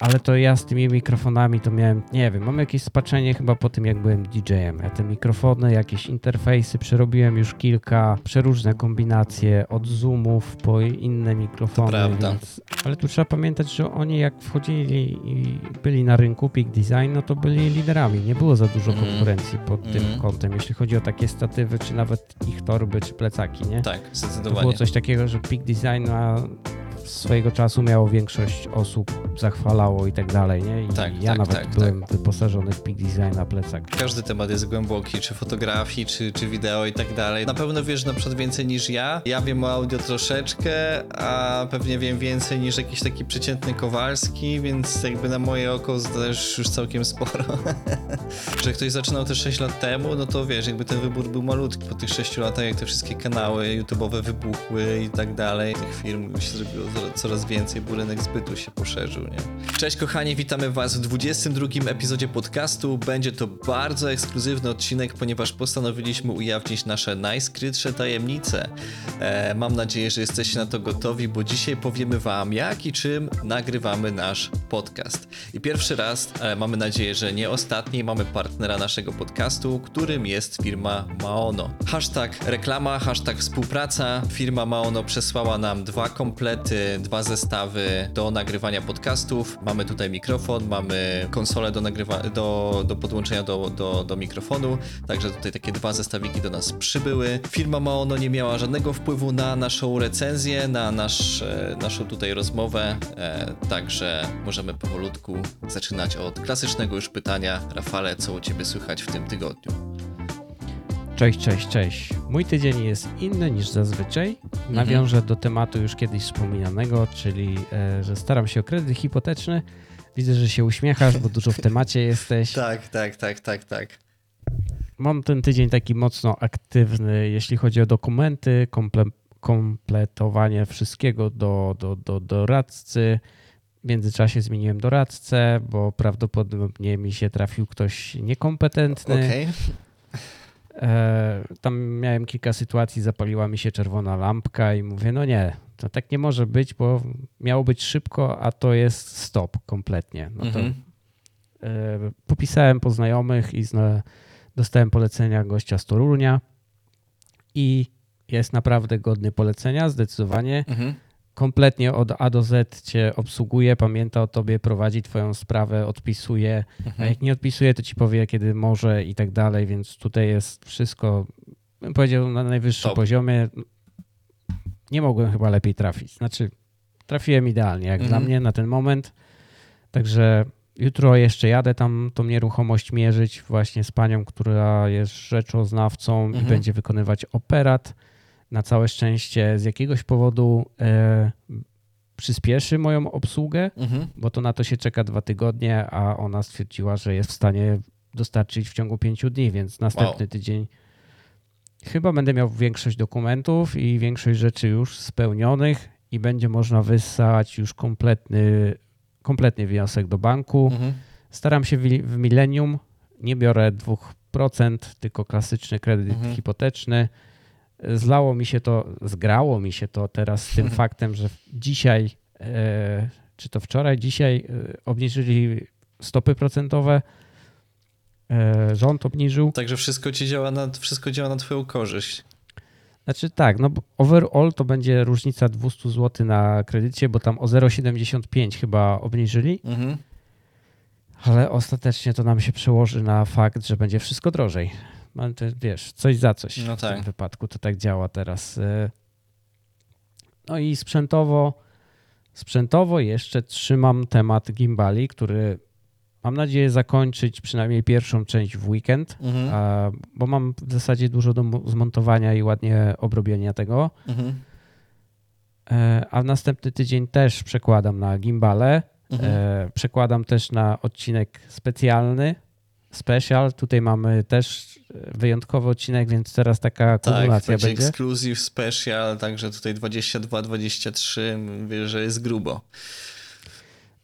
ale to ja z tymi mikrofonami to miałem, nie wiem, mam jakieś spaczenie chyba po tym, jak byłem DJ-em. Ja te mikrofony, jakieś interfejsy przerobiłem już kilka, przeróżne kombinacje, od zoomów po inne mikrofony. prawda. Więc, ale tu trzeba pamiętać, że oni jak wchodzili i byli na rynku Peak Design, no to byli liderami. Nie było za dużo Mhm. konkurencji pod tym Mhm. kątem, jeśli chodzi o takie statywy, czy nawet ich torby, czy plecaki, nie? Tak, To było zdecydowanie. coś takiego, że Peak Design na swojego czasu miało większość osób, zachwalało i tak dalej, nie? I Tak, ja tak, nawet tak, byłem wyposażony w Peak Design na plecak. Każdy temat jest głęboki, czy fotografii, czy, czy wideo i tak dalej. Na pewno wiesz na przykład więcej niż ja. Ja wiem o audio troszeczkę, a pewnie wiem więcej niż jakiś taki przeciętny Kowalski, więc jakby na moje oko też już całkiem sporo. Że ktoś zaczynał te 6 lat temu, no to wiesz, jakby ten wybór był malutki. Po tych 6 latach, jak te wszystkie kanały YouTube'owe wybuchły i tak dalej, tych firm się zrobiło coraz więcej, bo rynek zbytu się poszerzył, nie? Cześć kochani, witamy was w 22 epizodzie podcastu. Będzie to bardzo ekskluzywny odcinek, ponieważ postanowiliśmy ujawnić nasze najskrytsze tajemnice. E, mam nadzieję, że jesteście na to gotowi, bo dzisiaj powiemy wam jak i czym nagrywamy nasz podcast. I pierwszy raz, e, mamy nadzieję, że nie ostatni, mamy partnera naszego podcastu, którym jest firma Maono. Hashtag reklama, hashtag współpraca. Firma Maono przesłała nam dwa komplety, dwa zestawy do nagrywania podcastów. Mamy tutaj mikrofon, mamy konsolę do, nagrywa- do, do podłączenia do, do, do mikrofonu, także tutaj takie dwa zestawiki do nas przybyły. Firma Maono nie miała żadnego wpływu na naszą recenzję, na nasz, e, naszą tutaj rozmowę, e, także możemy powolutku zaczynać od klasycznego już pytania. Rafale, co u Ciebie słychać w tym tygodniu? Cześć, cześć, cześć. Mój tydzień jest inny niż zazwyczaj. Nawiążę do tematu już kiedyś wspominanego, czyli e, że staram się o kredyt hipoteczny. Widzę, że się uśmiechasz, bo dużo w temacie jesteś. Tak, tak, tak, tak, tak. Mam ten tydzień taki mocno aktywny, jeśli chodzi o dokumenty, komple kompletowanie wszystkiego do, do, do doradcy. W międzyczasie zmieniłem doradcę, bo prawdopodobnie mi się trafił ktoś niekompetentny. Okej. E, tam miałem kilka sytuacji, zapaliła mi się czerwona lampka i mówię, no nie, to tak nie może być, bo miało być szybko, a to jest stop kompletnie. No to Mhm. e, popisałem po znajomych i zna, dostałem polecenia gościa z Torunia i jest naprawdę godny polecenia, zdecydowanie. Mhm. Kompletnie od A do Z cię obsługuje, pamięta o tobie, prowadzi twoją sprawę, odpisuje. A Mhm. jak nie odpisuje, to ci powie, kiedy może i tak dalej, więc tutaj jest wszystko, bym powiedział, na najwyższym Top. poziomie. Nie mogłem chyba lepiej trafić. Znaczy, trafiłem idealnie, jak Mhm. dla mnie na ten moment. Także jutro jeszcze jadę tam tą nieruchomość mierzyć właśnie z panią, która jest rzeczoznawcą i Mhm. będzie wykonywać operat. Na całe szczęście z jakiegoś powodu e, przyspieszy moją obsługę Mhm. bo to na to się czeka dwa tygodnie, a ona stwierdziła, że jest w stanie dostarczyć w ciągu pięciu dni, więc następny Wow. tydzień chyba będę miał większość dokumentów i większość rzeczy już spełnionych i będzie można wysłać już kompletny, kompletny wniosek do banku. Mhm. Staram się w, w Millennium, nie biorę 2%, tylko klasyczny kredyt Mhm. hipoteczny. Zlało mi się to, zgrało mi się to teraz z tym Mhm. faktem, że dzisiaj, e, czy to wczoraj, dzisiaj e, obniżyli stopy procentowe. E, rząd obniżył. Także wszystko ci działa na, wszystko działa na twoją korzyść. Znaczy tak, no overall to będzie różnica 200 zł na kredycie, bo tam o 0,75 chyba obniżyli, Mhm. ale ostatecznie to nam się przełoży na fakt, że będzie wszystko drożej. Wiesz, coś za coś No w tak. tym wypadku to tak działa teraz. E, No i sprzętowo, sprzętowo jeszcze trzymam temat gimbali, który mam nadzieję zakończyć przynajmniej pierwszą część w weekend, Mhm. a, bo mam w zasadzie dużo do mo- zmontowania i ładnie obrobienia tego. Mhm. E, A w następny tydzień też przekładam na gimbale. Mhm. E, Przekładam też na odcinek specjalny, special. Tutaj mamy też wyjątkowy odcinek, więc teraz taka Tak, kumulacja będzie będzie. exclusive special, także tutaj 22-23, mówię, że jest grubo.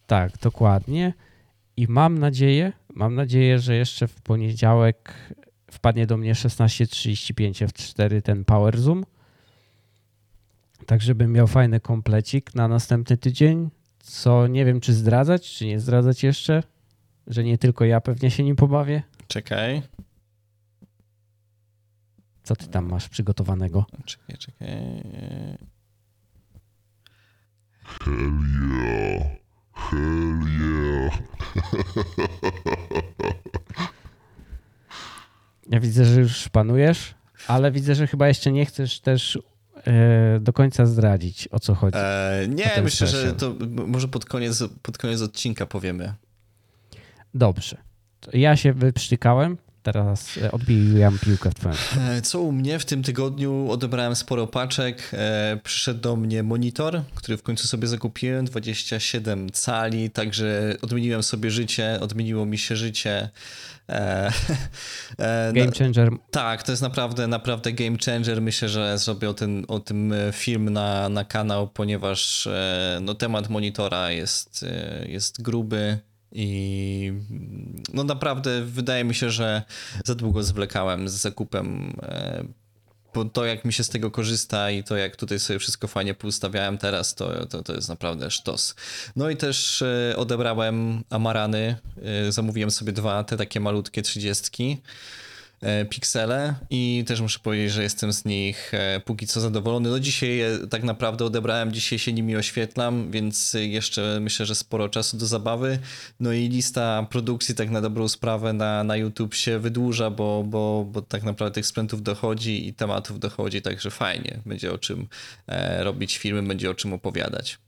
Tak, dokładnie. I mam nadzieję, mam nadzieję, że jeszcze w poniedziałek wpadnie do mnie 16.35 F4 ten Power Zoom. Tak, żebym miał fajny komplecik na następny tydzień. co nie wiem, czy zdradzać, czy nie zdradzać jeszcze, że nie tylko ja pewnie się nim pobawię. Czekaj, Co ty tam masz przygotowanego? czekaj, czekaj. Hell yeah. Hell yeah. Ja widzę, że już panujesz, ale widzę, że chyba jeszcze nie chcesz też e, do końca zdradzić, o co chodzi. E, nie, myślę, że special. to m- może pod koniec, pod koniec odcinka powiemy. Dobrze. Ja się wyprztykałem, teraz e, odbijam piłkę w stronę. E, Co u mnie w tym tygodniu odebrałem sporo paczek. E, przyszedł do mnie monitor, który w końcu sobie zakupiłem, 27 cali, także odmieniłem sobie życie, odmieniło mi się życie. Game changer. tak, to jest naprawdę, naprawdę game changer. Myślę, że zrobię o, ten, o tym film na, na kanał, ponieważ no, temat monitora jest, jest gruby i no naprawdę wydaje mi się, że za długo zwlekałem z zakupem. e, Bo to, jak mi się z tego korzysta i to, jak tutaj sobie wszystko fajnie poustawiałem teraz, to, to, to jest naprawdę sztos. No i też e, odebrałem Amarany. e, Zamówiłem sobie dwa, te takie malutkie trzydziestki piksele i też muszę powiedzieć, że jestem z nich e, póki co zadowolony. No dzisiaj je tak naprawdę odebrałem, dzisiaj się nimi oświetlam, więc jeszcze myślę, że sporo czasu do zabawy. No i lista produkcji tak na dobrą sprawę na, na YouTube się wydłuża, bo, bo, bo tak naprawdę tych sprzętów dochodzi i tematów dochodzi, także fajnie. Będzie o czym e, robić filmy, będzie o czym opowiadać.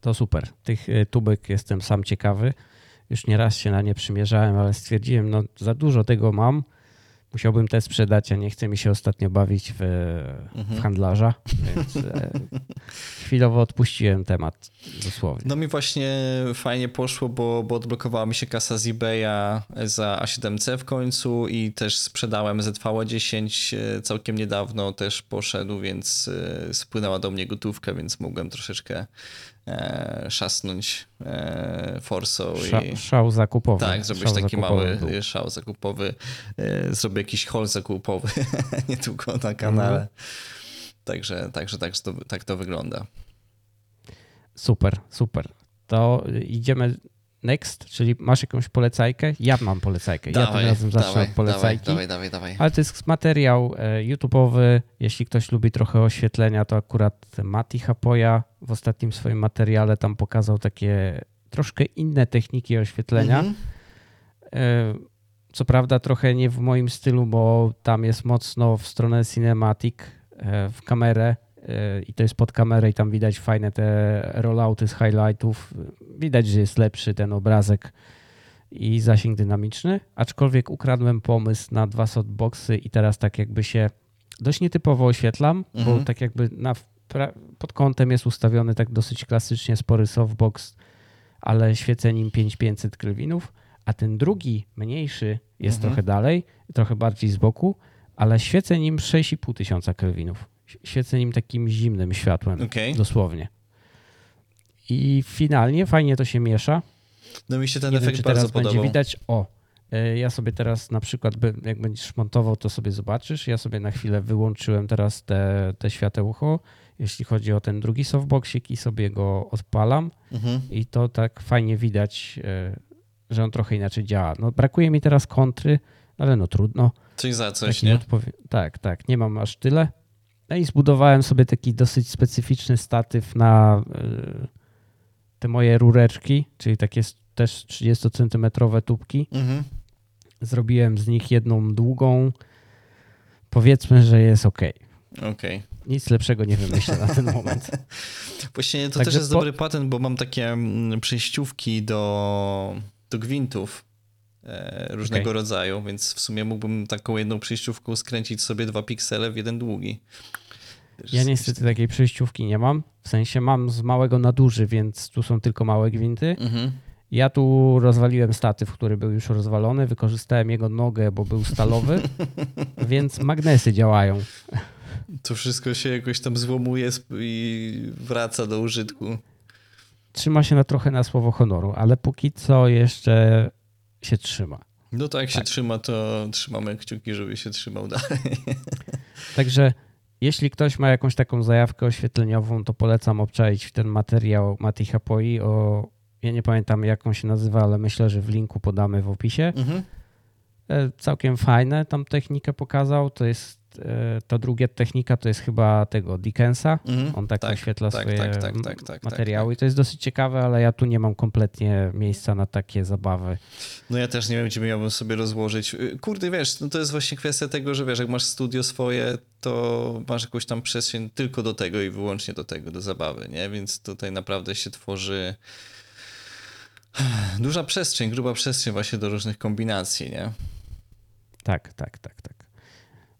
To super. Tych e, tubek jestem sam ciekawy. Już nieraz się na nie przymierzałem, ale stwierdziłem, no za dużo tego mam. Musiałbym te sprzedać, a nie chce mi się ostatnio bawić w, w handlarza, więc e, chwilowo odpuściłem temat dosłownie. No mi właśnie fajnie poszło, bo, bo odblokowała mi się kasa z eBaya za A7C w końcu i też sprzedałem ZV10 e, całkiem niedawno, też poszedł, więc e, spłynęła do mnie gotówka, więc mogłem troszeczkę e, szasnąć e, forsą Sza, i... szał zakupowy. Tak, zrobić Szał taki mały był. szał zakupowy, e, zrobię jakiś haul zakupowy, nie tylko na kanale. Mhm. Także, także tak, to, tak to wygląda. Super, super. To idziemy next, czyli masz jakąś polecajkę? Ja mam polecajkę. ja tym razem zacznę od polecajki. dawaj, dawaj, dawaj. Ale to jest materiał e, YouTube'owy. Jeśli ktoś lubi trochę oświetlenia, to akurat Mati Hapoja w ostatnim swoim materiale tam pokazał takie troszkę inne techniki oświetlenia. Mhm. E, Co prawda trochę nie w moim stylu, bo tam jest mocno w stronę cinematic, e, w kamerę e, i to jest pod kamerę i tam widać fajne te rollouty z highlightów. Widać, że jest lepszy ten obrazek i zasięg dynamiczny, aczkolwiek ukradłem pomysł na dwa softboxy i teraz tak jakby się dość nietypowo oświetlam, Mhm. bo tak jakby na, pod kątem jest ustawiony tak dosyć klasycznie spory softbox, ale świecę nim 5500 kelwinów, a ten drugi, mniejszy, jest Mhm. trochę dalej, trochę bardziej z boku, ale świecę nim 6500 tysiąca kelwinów. Świecę nim takim zimnym światłem, Okej. dosłownie. I finalnie fajnie to się miesza. No mi się ten Nie wiem, efekt czy bardzo teraz będzie podobał. widać. O, ja sobie teraz na przykład, jak będziesz montował, to sobie zobaczysz. Ja sobie na chwilę wyłączyłem teraz te, te światełko, jeśli chodzi o ten drugi softboxik i sobie go odpalam Mhm. i to tak fajnie widać, e, że on trochę inaczej działa. No brakuje mi teraz kontry, ale no trudno. Coś za coś, Taki nie? tak, tak, nie mam aż tyle. No i zbudowałem sobie taki dosyć specyficzny statyw na e, te moje rureczki, czyli takie też 30-centymetrowe tubki. Mhm. Zrobiłem z nich jedną długą. Powiedzmy, że jest ok. Okej. Nic lepszego nie wymyślę na ten moment. Właśnie to też jest po- dobry patent, bo mam takie mm, przejściówki do, do gwintów e, różnego Okej. rodzaju, więc w sumie mógłbym taką jedną przejściówką skręcić sobie dwa piksele w jeden długi. Ja niestety takiej przejściówki nie mam. W sensie mam z małego na duży, więc tu są tylko małe gwinty. Mhm. Ja tu rozwaliłem statyw, który był już rozwalony. Wykorzystałem jego nogę, bo był stalowy, więc magnesy działają. To wszystko się jakoś tam złomuje i wraca do użytku. Trzyma się na trochę na słowo honoru, ale póki co jeszcze się trzyma. No to jak się Tak. trzyma, to trzymamy kciuki, żeby się trzymał dalej. Także jeśli ktoś ma jakąś taką zajawkę oświetleniową, to polecam obczaić ten materiał Mati Hapoi o, ja nie pamiętam jak on się nazywa, ale myślę, że w linku podamy w opisie. Mhm. E, Całkiem fajne tam technikę pokazał. To jest e, ta druga technika to jest chyba tego Dickensa. Mhm. On tak, Tak, oświetla tak, swoje tak, tak, tak, tak, materiały i to jest dosyć ciekawe, ale ja tu nie mam kompletnie miejsca na takie zabawy. No ja też nie wiem, gdzie miałbym sobie rozłożyć. Y, Kurde, wiesz, no to jest właśnie kwestia tego, że wiesz, jak masz studio swoje, to masz jakąś tam przestrzeń tylko do tego i wyłącznie do tego, do zabawy, nie? Więc tutaj naprawdę się tworzy duża przestrzeń, gruba przestrzeń właśnie do różnych kombinacji, nie? Tak, tak, tak, tak.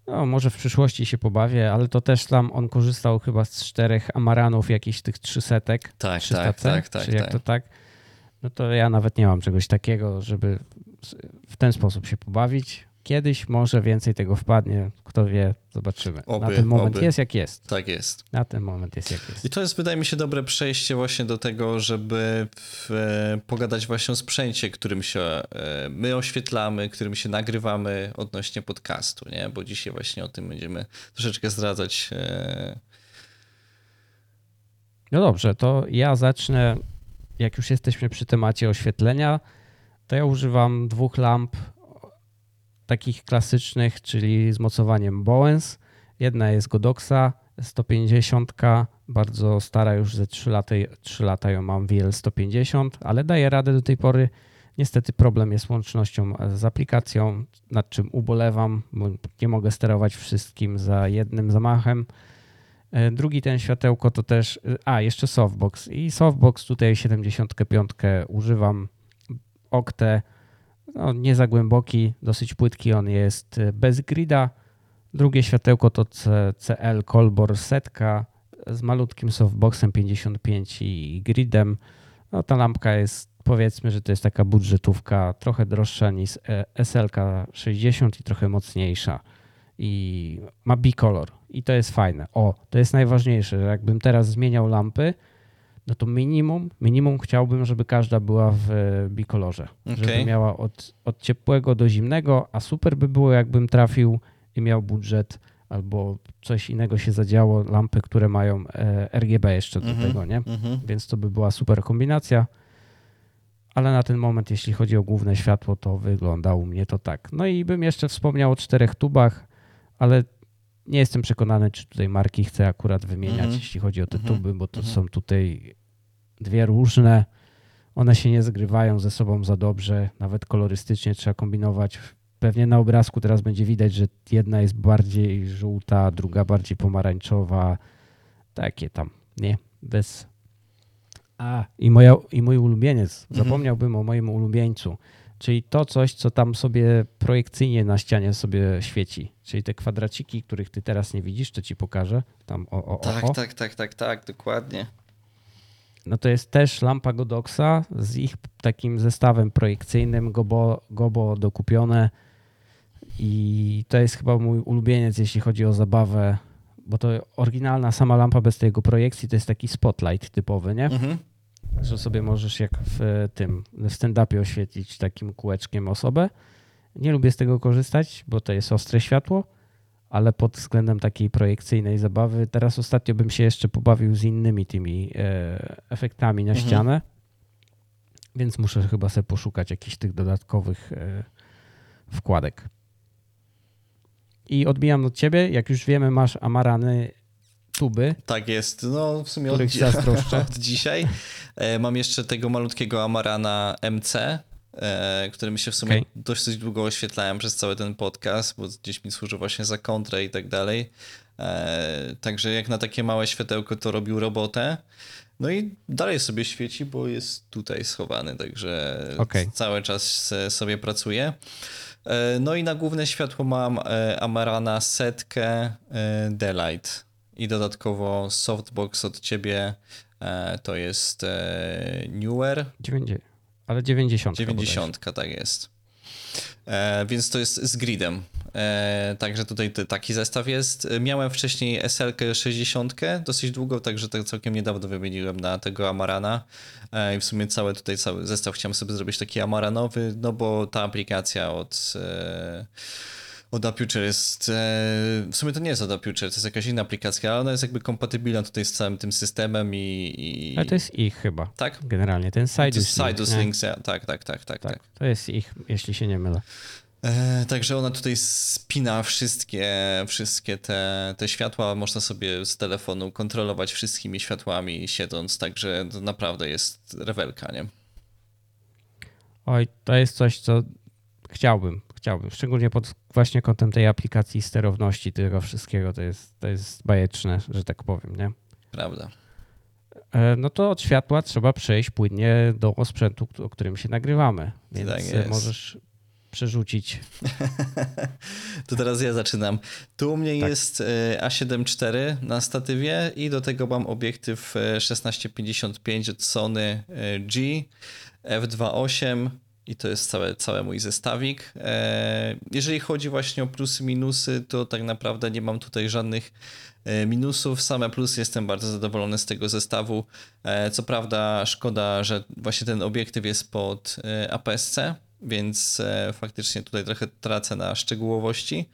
No, może w przyszłości się pobawię, ale to też tam on korzystał chyba z czterech amaranów, jakichś tych trzysetek. Tak, 300C, tak, tak, tak, czy jak tak. to tak? No to ja nawet nie mam czegoś takiego, żeby w ten sposób się pobawić. Kiedyś może więcej tego wpadnie, kto wie, zobaczymy. Na Oby, ten moment oby. jest jak jest. Tak jest. Na ten moment jest jak jest. I to jest, wydaje mi się, dobre przejście właśnie do tego, żeby w, e, pogadać właśnie o sprzęcie, którym się e, my oświetlamy, którym się nagrywamy odnośnie podcastu, nie? Bo dzisiaj właśnie o tym będziemy troszeczkę zdradzać. E, No dobrze, to ja zacznę. Jak już jesteśmy przy temacie oświetlenia, to ja używam dwóch lamp takich klasycznych, czyli z mocowaniem Bowens. Jedna jest Godoxa 150, bardzo stara, już ze 3 lata, 3 lata ją mam WL 150, ale daje radę do tej pory. Niestety problem jest łącznością z aplikacją, nad czym ubolewam, bo nie mogę sterować wszystkim za jednym zamachem. E, Drugi ten światełko to też, a jeszcze softbox i softbox tutaj 75 używam, Octe, no nie za głęboki, dosyć płytki on jest, e, bez grida. Drugie światełko to CL Colbor setka z malutkim softboxem 55 i gridem. No ta lampka jest, powiedzmy, że to jest taka budżetówka, trochę droższa niż e, SLK 60 i trochę mocniejsza i ma bicolor i to jest fajne. O, to jest najważniejsze, że jakbym teraz zmieniał lampy, no to minimum, minimum chciałbym, żeby każda była w e, bikolorze. Żeby Okej. miała od, od ciepłego do zimnego, a super by było, jakbym trafił i miał budżet albo coś innego się zadziało, lampy, które mają e, RGB jeszcze do Mhm. tego, nie? mhm. Więc to by była super kombinacja. Ale na ten moment, jeśli chodzi o główne światło, to wygląda u mnie to tak. No i bym jeszcze wspomniał o czterech tubach, ale nie jestem przekonany, czy tutaj marki chcę akurat wymieniać, Mhm. jeśli chodzi o te Mhm. tuby, bo to Mhm. są tutaj dwie różne. One się nie zgrywają ze sobą za dobrze, nawet kolorystycznie trzeba kombinować. Pewnie na obrazku teraz będzie widać, że jedna jest bardziej żółta, druga bardziej pomarańczowa. Takie tam, nie? Bez. A, i, moja, i mój ulubieniec. Mhm. Zapomniałbym o moim ulubieńcu. Czyli to coś, co tam sobie projekcyjnie na ścianie sobie świeci. Czyli te kwadraciki, których ty teraz nie widzisz, to ci pokażę. Tam o, o, Tak, o. tak, tak, tak, tak, dokładnie. No to jest też lampa Godoxa z ich takim zestawem projekcyjnym, gobo, gobo dokupione. I to jest chyba mój ulubieniec, jeśli chodzi o zabawę, bo to oryginalna sama lampa bez tej jego projekcji to jest taki spotlight typowy, nie? Mhm. Że sobie możesz jak w tym w stand-upie oświetlić takim kółeczkiem osobę. Nie lubię z tego korzystać, bo to jest ostre światło, ale pod względem takiej projekcyjnej zabawy. Teraz ostatnio bym się jeszcze pobawił z innymi tymi e, efektami na Mhm. ścianę, więc muszę chyba sobie poszukać jakichś tych dodatkowych e, wkładek. I odbijam od ciebie, jak już wiemy, masz amarany tuby, Tak jest. No w sumie od, zazdroszczę. od dzisiaj. E, mam jeszcze tego malutkiego Amarana MC, e, którym się w sumie dosyć długo oświetlałem przez cały ten podcast, bo gdzieś mi służył właśnie za kontrę i tak dalej. E, także jak na takie małe światełko to robił robotę. No i dalej sobie świeci, bo jest tutaj schowany, także Okej. cały czas sobie pracuje. No i na główne światło mam Amarana setkę Delight i dodatkowo softbox od ciebie to jest e, Newer 90, ale 90. bodajże. 90, tak jest. E, więc to jest z gridem. E, także tutaj taki zestaw jest. E, Miałem wcześniej SL 60 dosyć długo, także to całkiem niedawno wymieniłem na tego Amarana. E, I w sumie cały tutaj cały zestaw chciałem sobie zrobić taki Amaranowy, no bo ta aplikacja od, e, Od Aputure jest. E, w sumie to nie jest od Aputure, to jest jakaś inna aplikacja, ale ona jest jakby kompatybilna tutaj z całym tym systemem i. i... Ale to jest ich chyba. Tak? Generalnie ten Sidus. Sidus? Links, tak, tak, tak, tak, tak. Tak, to jest ich, jeśli się nie mylę. E, także ona tutaj spina wszystkie, wszystkie te, te światła. Można sobie z telefonu kontrolować wszystkimi światłami siedząc, także to naprawdę jest rewelka, nie? Oj, to jest coś, co chciałbym, chciałbym. Szczególnie pod właśnie kątem tej aplikacji sterowności tego wszystkiego. To jest, to jest bajeczne, że tak powiem, nie? Prawda. E, No to od światła trzeba przejść płynnie do sprzętu, o którym się nagrywamy. Więc Tak e, możesz przerzucić. To teraz ja zaczynam. Tu u mnie Tak. jest e, A7 IV na statywie i do tego mam obiektyw e, 1655 od Sony G f2.8 i to jest cały, cały mój zestawik. E, Jeżeli chodzi właśnie o plusy, minusy, to tak naprawdę nie mam tutaj żadnych e, minusów. Same plusy jestem bardzo zadowolony z tego zestawu. E, Co prawda szkoda, że właśnie ten obiektyw jest pod APS-C, więc faktycznie tutaj trochę tracę na szczegółowości.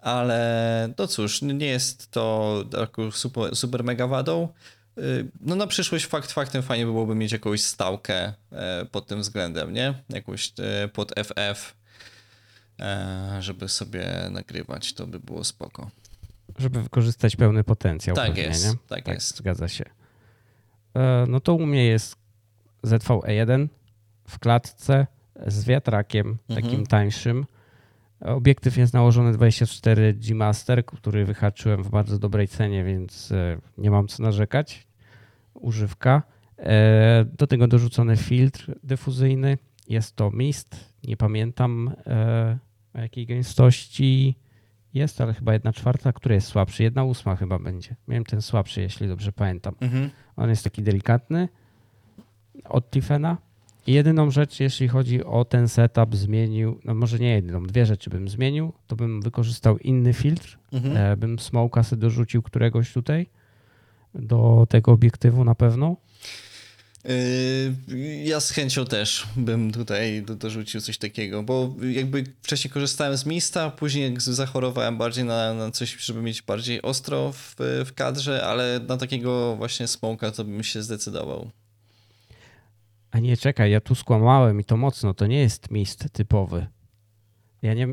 Ale no cóż, nie jest to super, super mega wadą. Y, No na przyszłość fakt faktem fajnie byłoby mieć jakąś stałkę e, pod tym względem, nie? Jakąś e, pod FF, e, żeby sobie nagrywać, to by było spoko. żeby wykorzystać pełny potencjał. Tak pewnie, jest, nie? tak jest. Zgadza się. No to u mnie jest ZVE1 w klatce z wiatrakiem, Mhm. takim tańszym. Obiektyw jest nałożony 24 G Master, który wyhaczyłem w bardzo dobrej cenie, więc e, nie mam co narzekać. Używka. E, Do tego dorzucony filtr dyfuzyjny. Jest to mist. Nie pamiętam e, o jakiej gęstości jest, ale chyba jedna czwarta, który jest słabszy. Jedna ósma chyba będzie. Miałem ten słabszy, jeśli dobrze pamiętam. Mhm. On jest taki delikatny od Tiffena. I jedyną rzecz, jeśli chodzi o ten setup, zmienił, no może nie jedyną, dwie rzeczy bym zmienił, to bym wykorzystał inny filtr, Mhm. e, bym smoka sobie dorzucił któregoś tutaj do tego obiektywu na pewno. Yy, Ja z chęcią też bym tutaj do- dorzucił coś takiego, bo jakby wcześniej korzystałem z Mista, później jak zachorowałem bardziej na, na coś, żeby mieć bardziej ostro w, w kadrze, ale na takiego właśnie smoka to bym się zdecydował. A nie, czekaj, ja tu skłamałem i to mocno, to nie jest mist typowy. Ja nie,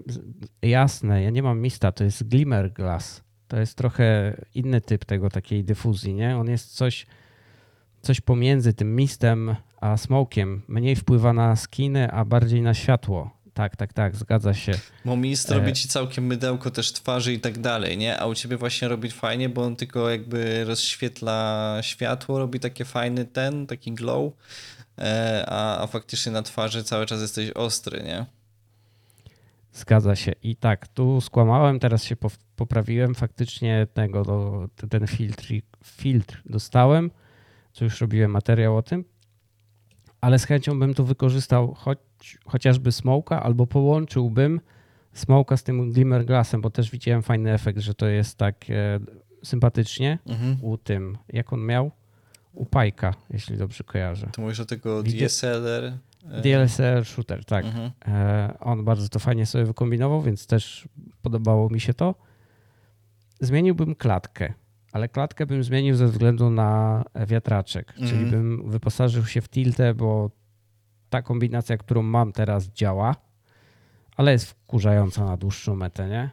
jasne, ja nie mam mista, to jest glimmer glass. To jest trochę inny typ tego takiej dyfuzji, nie? On jest coś, coś pomiędzy tym mistem a smokiem. Mniej wpływa na skiny, a bardziej na światło. Tak, tak, tak, zgadza się. Bo Mist E. robi ci całkiem mydełko też twarzy i tak dalej, nie? A u ciebie właśnie robi fajnie, bo on tylko jakby rozświetla światło, robi taki fajny ten, taki glow, e, a, a faktycznie na twarzy cały czas jesteś ostry, nie? Zgadza się. I tak, tu skłamałem, teraz się poprawiłem. Faktycznie tego, ten filtr, filtr dostałem, co już robiłem materiał o tym, ale z chęcią bym tu wykorzystał choć, chociażby smoka, albo połączyłbym smoka z tym glimmer glassem, bo też widziałem fajny efekt, że to jest tak e, sympatycznie Mhm. u tym, jak on miał, u Pajka, jeśli dobrze kojarzę. To mówisz o tego DSLR? DLSR shooter, tak. Mhm. E, On bardzo to fajnie sobie wykombinował, więc też podobało mi się to. Zmieniłbym klatkę, ale klatkę bym zmienił ze względu na wiatraczek, czyli Mhm. bym wyposażył się w tiltę, bo ta kombinacja, którą mam teraz działa, ale jest wkurzająca na dłuższą metę, nie?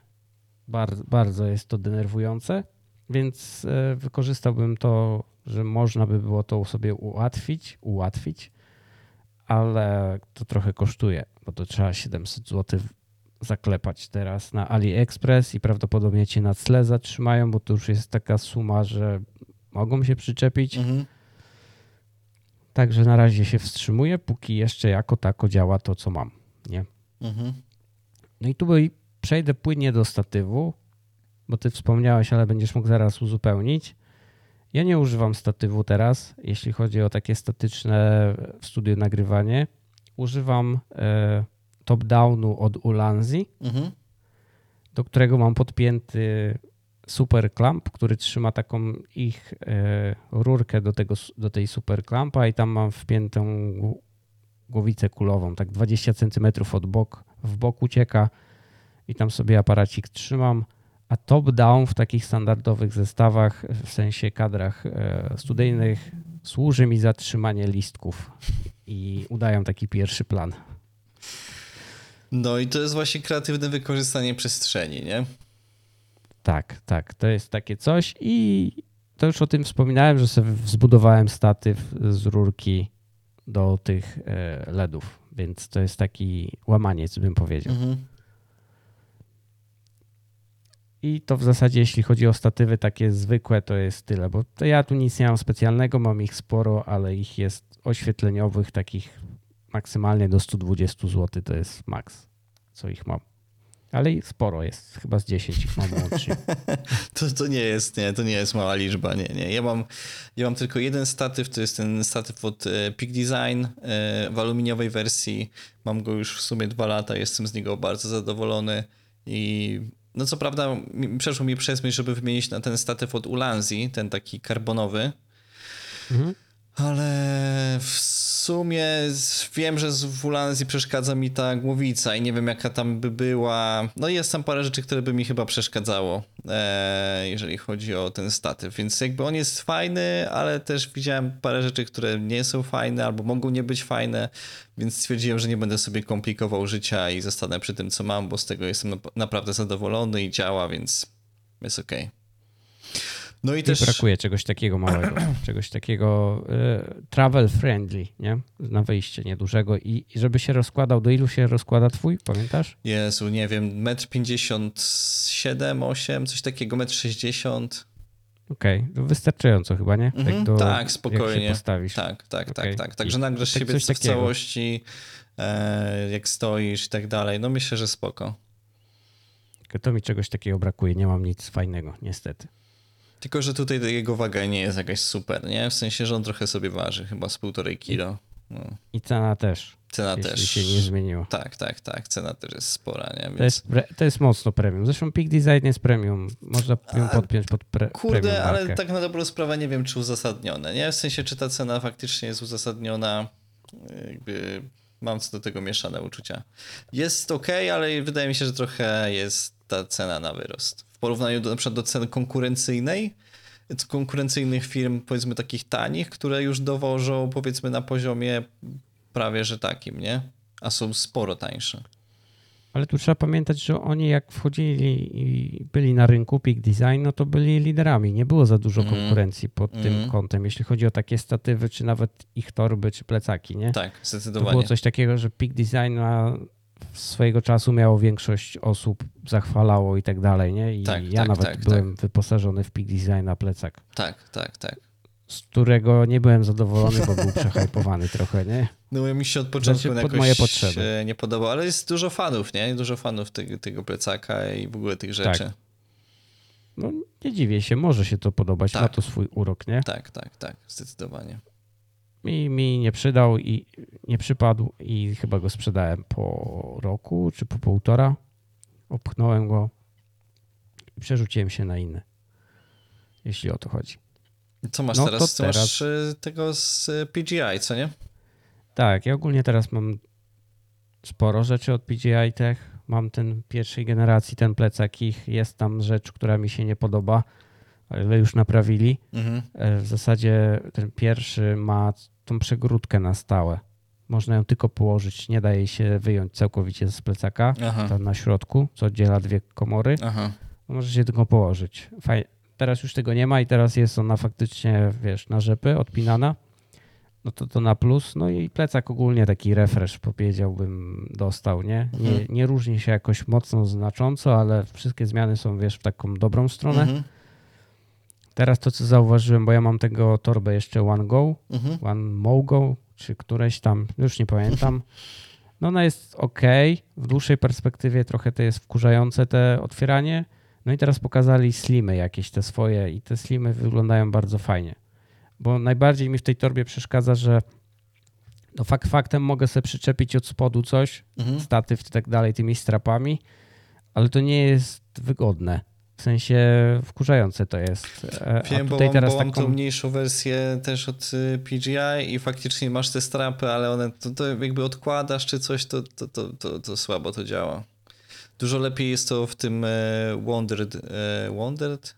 Bardzo, bardzo jest to denerwujące, więc e, wykorzystałbym to, że można by było to sobie ułatwić, ułatwić, ale to trochę kosztuje, bo to trzeba 700 zł zaklepać teraz na AliExpress i prawdopodobnie cię na tle zatrzymają, bo to już jest taka suma, że mogą się przyczepić. Mhm. Także na razie się wstrzymuję, póki jeszcze jako tako działa to, co mam. Nie? Mhm. No i tu przejdę płynnie do statywu, bo ty wspomniałeś, ale będziesz mógł zaraz uzupełnić. Ja nie używam statywu teraz, jeśli chodzi o takie statyczne w studiu nagrywanie. Używam e, top-downu od Ulanzi, Mhm. do którego mam podpięty super clamp, który trzyma taką ich e, rurkę do, tego, do tej super clampa i tam mam wpiętą gł- głowicę kulową, tak 20 cm od bok, w bok ucieka i tam sobie aparacik trzymam, a top-down w takich standardowych zestawach, w sensie kadrach e, studyjnych, służy mi za trzymanie listków i udają taki pierwszy plan. No i to jest właśnie kreatywne wykorzystanie przestrzeni, nie? Tak, tak, to jest takie coś i to już o tym wspominałem, że sobie zbudowałem statyw z rurki do tych e, LEDów, więc to jest taki łamaniec, bym powiedział. Mhm. I to w zasadzie, jeśli chodzi o statywy takie zwykłe, to jest tyle, bo ja tu nic nie mam specjalnego, mam ich sporo, ale ich jest oświetleniowych, takich maksymalnie do 120 zł, to jest maks, co ich mam. Ale sporo jest, chyba z 10 ich mam łącznie. To, to nie jest, nie, to nie jest mała liczba, nie, nie. Ja mam, ja mam tylko jeden statyw, to jest ten statyw od e, Peak Design e, w aluminiowej wersji. Mam go już w sumie dwa lata, jestem z niego bardzo zadowolony i no co prawda przeszło mi przez myśl, żeby wymienić na ten statyw od Ulanzi, ten taki karbonowy, Mhm. Ale w sumie wiem, że z- w Ulanzi przeszkadza mi ta głowica i nie wiem jaka tam by była. No jest tam parę rzeczy, które by mi chyba przeszkadzało, e, jeżeli chodzi o ten statyw, więc jakby on jest fajny, ale też widziałem parę rzeczy, które nie są fajne albo mogą nie być fajne, więc stwierdziłem, że nie będę sobie komplikował życia i zostanę przy tym, co mam, bo z tego jestem nap- naprawdę zadowolony i działa, więc jest okej. No i I też... brakuje czegoś takiego małego, czegoś takiego e, travel friendly, nie? Na wyjście niedużego i, i żeby się rozkładał, do ilu się rozkłada twój, pamiętasz? Jezu, nie wiem, metr 57, 8, coś takiego, metr 60. Okej, to wystarczająco chyba, nie? Mhm, do, tak, spokojnie. postawisz. Tak, tak, Okej. tak, tak. Także nagrasz tak siebie coś w całości, e, jak stoisz i tak dalej. No myślę, że spoko. To mi czegoś takiego brakuje, nie mam nic fajnego, niestety. Tylko, że tutaj jego waga nie jest jakaś super, nie? W sensie, że on trochę sobie waży, chyba z półtorej kilo. No. I cena też, Cena jeśli też. się nie zmieniła. Tak, tak, tak. Cena też jest spora, nie? Więc... To jest, to jest mocno premium. Zresztą Peak Design jest premium. Można ją podpiąć pod pre- Kurde, premium ale markę. tak na dobrą sprawę nie wiem, czy uzasadnione, nie? W sensie, czy ta cena faktycznie jest uzasadniona, jakby mam co do tego mieszane uczucia. Jest ok, ale wydaje mi się, że trochę jest ta cena na wyrost. W porównaniu do, na przykład do ceny konkurencyjnej, konkurencyjnych firm, powiedzmy takich tanich, które już dowożą, powiedzmy, na poziomie prawie że takim, nie? A są sporo tańsze. Ale tu trzeba pamiętać, że oni jak wchodzili i byli na rynku Peak Design, no to byli liderami. Nie było za dużo Mhm. konkurencji pod tym Mhm. kątem, jeśli chodzi o takie statywy, czy nawet ich torby, czy plecaki, nie? Tak, To było zdecydowanie. coś takiego, że Peak Design ma swojego czasu miało większość osób zachwalało i tak dalej, nie? I Tak, ja tak, nawet tak, byłem wyposażony w Peak Design na plecak, Tak, tak, tak. z którego nie byłem zadowolony, bo był przehypowany trochę, nie? No mi się od początku Znaczy, pod jakoś moje potrzeby. nie podobał, ale jest dużo fanów, nie? Dużo fanów tego, tego plecaka i w ogóle tych rzeczy. No nie dziwię się, może się to podobać, Tak. ma to swój urok, nie? Tak, tak, tak, zdecydowanie. Mi, mi nie przydał i nie przypadł i chyba go sprzedałem po roku czy po półtora. Opchnąłem go i przerzuciłem się na inny, jeśli o to chodzi. Co masz No teraz? Ty masz teraz- e, tego z e, PGI, co nie? Tak, ja ogólnie teraz mam sporo rzeczy od PGI Tech. Mam ten pierwszej generacji, ten plecak ich. Jest tam rzecz, która mi się nie podoba, ale już naprawili. Mhm. E, W zasadzie ten pierwszy ma tą przegródkę na stałe. Można ją tylko położyć, nie daje się wyjąć całkowicie z plecaka. Aha, Ta na środku, co oddziela dwie komory. aha. Może się tylko położyć. Fajnie. Teraz już tego nie ma i teraz jest ona faktycznie, wiesz, na rzepy odpinana. No to to na plus. No i plecak ogólnie taki refresh, powiedziałbym, dostał, nie? Nie, Mhm. nie różni się jakoś mocno, znacząco, ale wszystkie zmiany są, wiesz, w taką dobrą stronę. Mhm. Teraz to, co zauważyłem, bo ja mam tego torbę jeszcze One Go, Mhm. One Mogo, czy któreś tam, już nie pamiętam. No ona jest ok, w dłuższej perspektywie trochę to jest wkurzające te otwieranie. No i teraz pokazali slimy jakieś te swoje i te slimy wyglądają bardzo fajnie. Bo najbardziej mi w tej torbie przeszkadza, że no fakt faktem mogę sobie przyczepić od spodu coś, Mhm. statyw i tak dalej tymi strapami, ale to nie jest wygodne. W sensie wkurzające to jest. E, Wiem, A bo tutaj mam, teraz bo mam tą taką... mniejszą wersję też od y, PGI i faktycznie masz te strapy, ale one to, to jakby odkładasz czy coś, to, to, to, to, to słabo to działa. Dużo lepiej jest to w tym e, Wondered, e, Wondered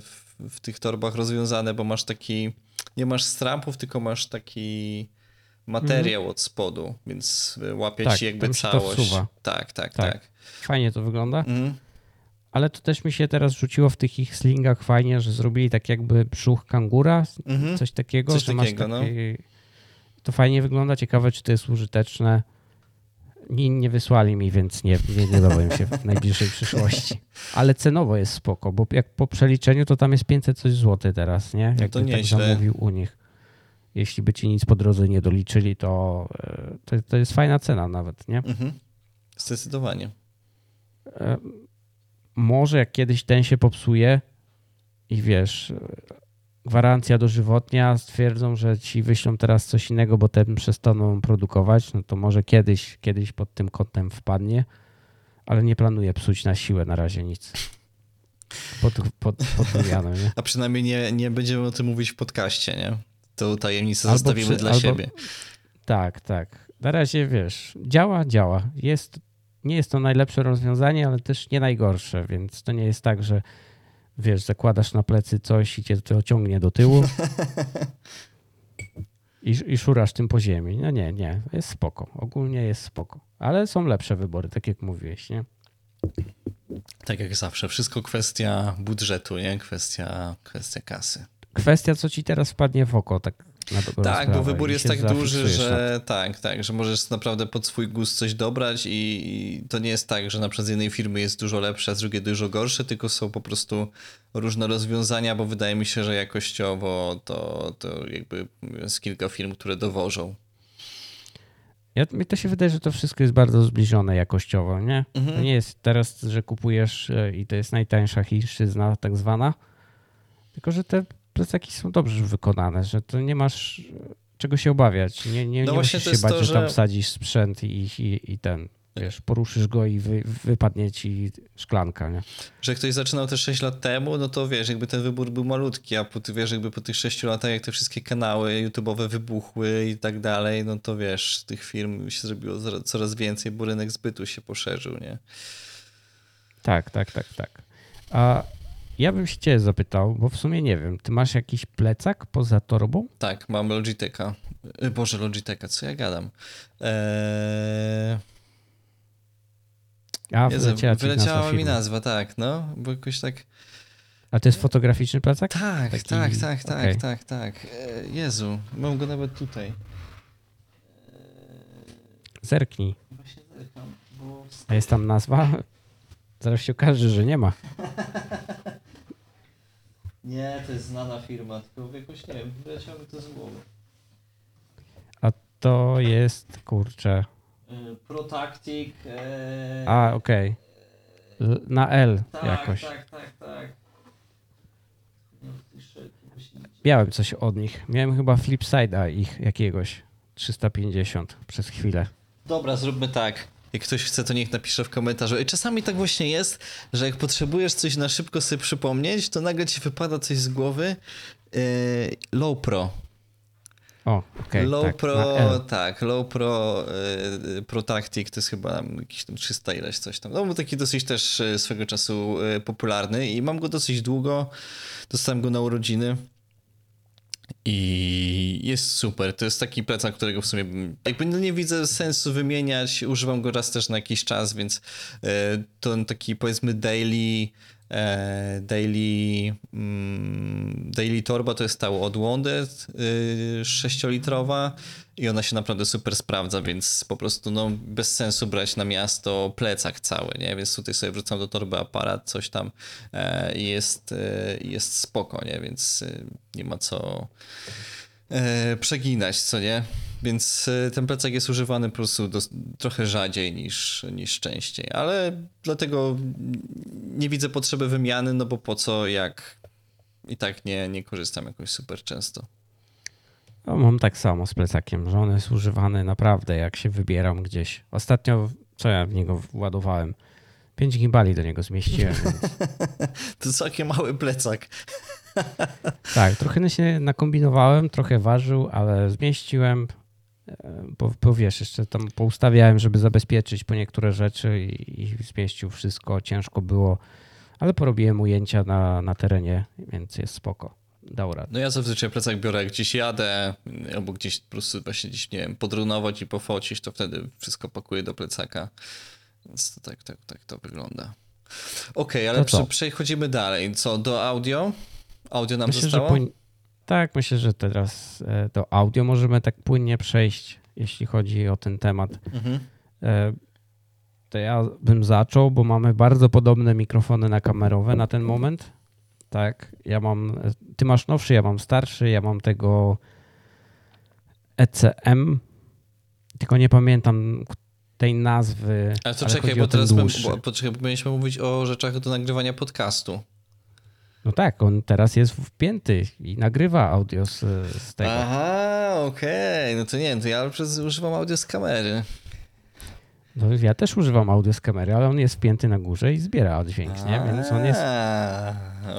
w, w tych torbach rozwiązane, bo masz taki, nie masz strampów, tylko masz taki materiał od spodu, więc łapie. Tak, ci jakby całość. Tak, tak, Tak. tak. Fajnie to wygląda. Mhm. Ale to też mi się teraz rzuciło w tych ich slingach fajnie, że zrobili tak jakby brzuch kangura, Mhm. coś takiego, Coś że takiego, no. masz taki... To fajnie wygląda, ciekawe czy to jest użyteczne. Nie, nie wysłali mi, więc nie, nie, nie dowiem się w najbliższej przyszłości. Ale cenowo jest spoko, bo jak po przeliczeniu to tam jest 500 coś złoty teraz, nie? Jak to tak zamówił u nich. Jeśli by ci nic po drodze nie doliczyli, to, e, to, to jest fajna cena nawet, nie? Mhm. Zdecydowanie. E, może jak kiedyś ten się popsuje i wiesz, gwarancja dożywotnia, stwierdzą, że ci wyślą teraz coś innego, bo ten przestaną produkować, no to może kiedyś, kiedyś pod tym kątem wpadnie, ale nie planuję psuć na siłę na razie nic. Pod, pod, pod wymianę, nie? A przynajmniej nie, nie będziemy o tym mówić w podcaście, nie? To tajemnicę Albo zostawimy przy- dla albo- siebie. Tak, tak. Na razie wiesz, działa, działa. Jest, nie jest to najlepsze rozwiązanie, ale też nie najgorsze, więc to nie jest tak, że wiesz, zakładasz na plecy coś i cię to ciągnie do tyłu i, i szurasz tym po ziemi. No nie, nie, jest spoko. Ogólnie jest spoko. Ale są lepsze wybory, tak jak mówiłeś, nie? Tak jak zawsze, wszystko kwestia budżetu, nie? Kwestia, kwestia kasy. Kwestia, co ci teraz wpadnie w oko, tak Tak, bo wybór i jest tak duży, że tak, tak, że możesz naprawdę pod swój gust coś dobrać i, i to nie jest tak, że na przykład z jednej firmy jest dużo lepsze, a z drugiej dużo gorsze, tylko są po prostu różne rozwiązania, bo wydaje mi się, że jakościowo to, to jakby jest kilka firm, które dowożą. Ja, mi to się wydaje, że to wszystko jest bardzo zbliżone jakościowo, nie? Mhm. To nie jest teraz, że kupujesz e, i to jest najtańsza chińszczyzna tak zwana, tylko że te plecaki są dobrze wykonane, że to nie masz e, czego się obawiać. Nie, nie, No nie musisz się bać, to, że tam wsadzisz sprzęt i, i, i ten, wiesz, poruszysz go i wy, wypadnie ci szklanka, nie? Że ktoś zaczynał te 6 lat temu, no to wiesz, jakby ten wybór był malutki, a po, wiesz, jakby po tych 6 latach, jak te wszystkie kanały YouTube'owe wybuchły i tak dalej, no to wiesz, tych firm się zrobiło coraz więcej, bo rynek zbytu się poszerzył, nie? Tak, tak, tak, tak. A ja bym się ciebie zapytał, bo w sumie nie wiem, ty masz jakiś plecak poza torbą? Tak, mam Logitecha. Y, Boże, Logitecha, co ja gadam? Eee... A, wyleciała, mi nazwa, tak, no, bo jakoś tak... A to jest fotograficzny plecak? Tak, Taki- tak, tak, tak, tak, tak. E, Jezu, mam go nawet tutaj. Zerknij. Właśnie zerkam, bo... A jest tam nazwa? Zaraz się okaże, że nie ma. Nie, to jest znana firma, tylko jakoś nie wiem, wyleciało mi to z głowy. A to jest, kurczę. E, Protactic. E... A, okej. L- Na L tak, jakoś. Tak, tak, tak. No. Miałem coś od nich. Miałem chyba Flipside'a ich jakiegoś. 350 przez chwilę. Dobra, zróbmy tak. Jak ktoś chce, to niech napisze w komentarzu. I czasami tak właśnie jest, że jak potrzebujesz coś na szybko sobie przypomnieć, to nagle ci wypada coś z głowy. E, Low Pro. O, okej. low tak, Pro, tak, Low Pro, y, Pro Tactic to jest chyba jakieś tam 300 ileś coś tam. No był taki dosyć też y, swego czasu y, popularny i mam go dosyć długo. Dostałem go na urodziny. I jest super. To jest taki plecak, którego w sumie jakby no nie widzę sensu wymieniać. Używam go raz też na jakiś czas, więc e, to taki powiedzmy daily daily mm, daily torba to jest ta od Wounded y, 6-litrowa i ona się naprawdę super sprawdza, więc po prostu no bez sensu brać na miasto plecak cały, nie? Więc tutaj sobie wrzucam do torby aparat, coś tam e, i jest, e, jest spoko, nie? Więc e, nie ma co e, przeginać, co nie? Więc e, ten plecak jest używany po prostu dos- trochę rzadziej niż, niż częściej, ale dlatego nie widzę potrzeby wymiany, no bo po co, jak i tak nie, nie korzystam jakoś super często. No, mam tak samo z plecakiem, że on jest używany naprawdę, jak się wybieram gdzieś. Ostatnio, co ja w niego władowałem? 5 gimbali do niego zmieściłem. Więc... To całkiem mały plecak. tak, trochę się nakombinowałem, trochę ważył, ale zmieściłem Bo, bo wiesz, jeszcze tam poustawiałem, żeby zabezpieczyć po niektóre rzeczy i, i zmieścił wszystko. Ciężko było, ale porobiłem ujęcia na, na terenie, więc jest spoko. Dał radę. No ja zazwyczaj plecak biorę jak gdzieś jadę, albo gdzieś po prostu właśnie gdzieś, nie wiem, podrunować i pofocić, to wtedy wszystko pakuję do plecaka. Więc to tak, tak, tak to wygląda. Okej, ale co? prze- przechodzimy dalej. Co, do audio? Audio nam Myślę, że zostało? Tak, myślę, że teraz e, do audio możemy tak płynnie przejść, jeśli chodzi o ten temat. Mhm. E, To ja bym zaczął, bo mamy bardzo podobne mikrofony na kamerowe na ten moment. Tak, ja mam. Ty masz nowszy, ja mam starszy, ja mam tego ECM. Tylko nie pamiętam tej nazwy. Ale to czekaj, bo teraz my, bo, poczekaj, bo mieliśmy mówić o rzeczach do nagrywania podcastu. No tak, on teraz jest wpięty i nagrywa audio z, z tego. Aha, okej, no to nie, to ja przez, używam audio z kamery. No, ja też używam audio z kamery, ale on jest wpięty na górze i zbiera dźwięk, nie? Więc on jest. A,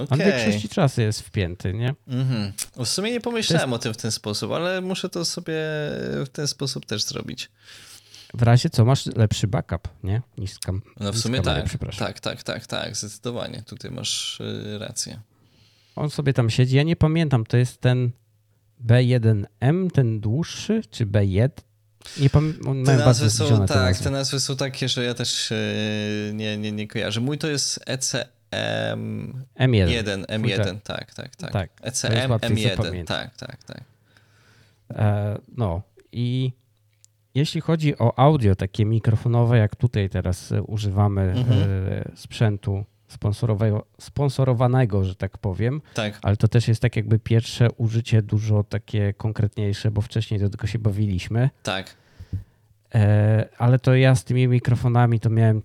On w większości czasu jest wpięty, nie? Mhm. W sumie nie pomyślałem o tym w ten sposób, ale muszę to sobie w ten sposób też zrobić. W razie co masz lepszy backup, nie? Niż z kam- No w sumie tak. Tak, tak, tak, tak, zdecydowanie. Tutaj masz y, rację. On sobie tam siedzi. Ja nie pamiętam, to jest ten B1M, ten dłuższy, czy B1? Nie pamiętam. Te nazwy są, te tak, te nazwy są takie, że ja też nie, nie, nie kojarzę. Mój to jest E ECM M1. 1, M1, tak, tak, tak. Tak, jest ECM łatwiej M1, zapamiętać. tak, tak, tak. E, no i jeśli chodzi o audio takie mikrofonowe, jak tutaj teraz e, używamy Mhm. e, sprzętu sponsorowego, sponsorowanego, że tak powiem, Tak, ale to też jest tak jakby pierwsze użycie dużo takie konkretniejsze, bo wcześniej do tego się bawiliśmy. tak. E, ale to ja z tymi mikrofonami to miałem,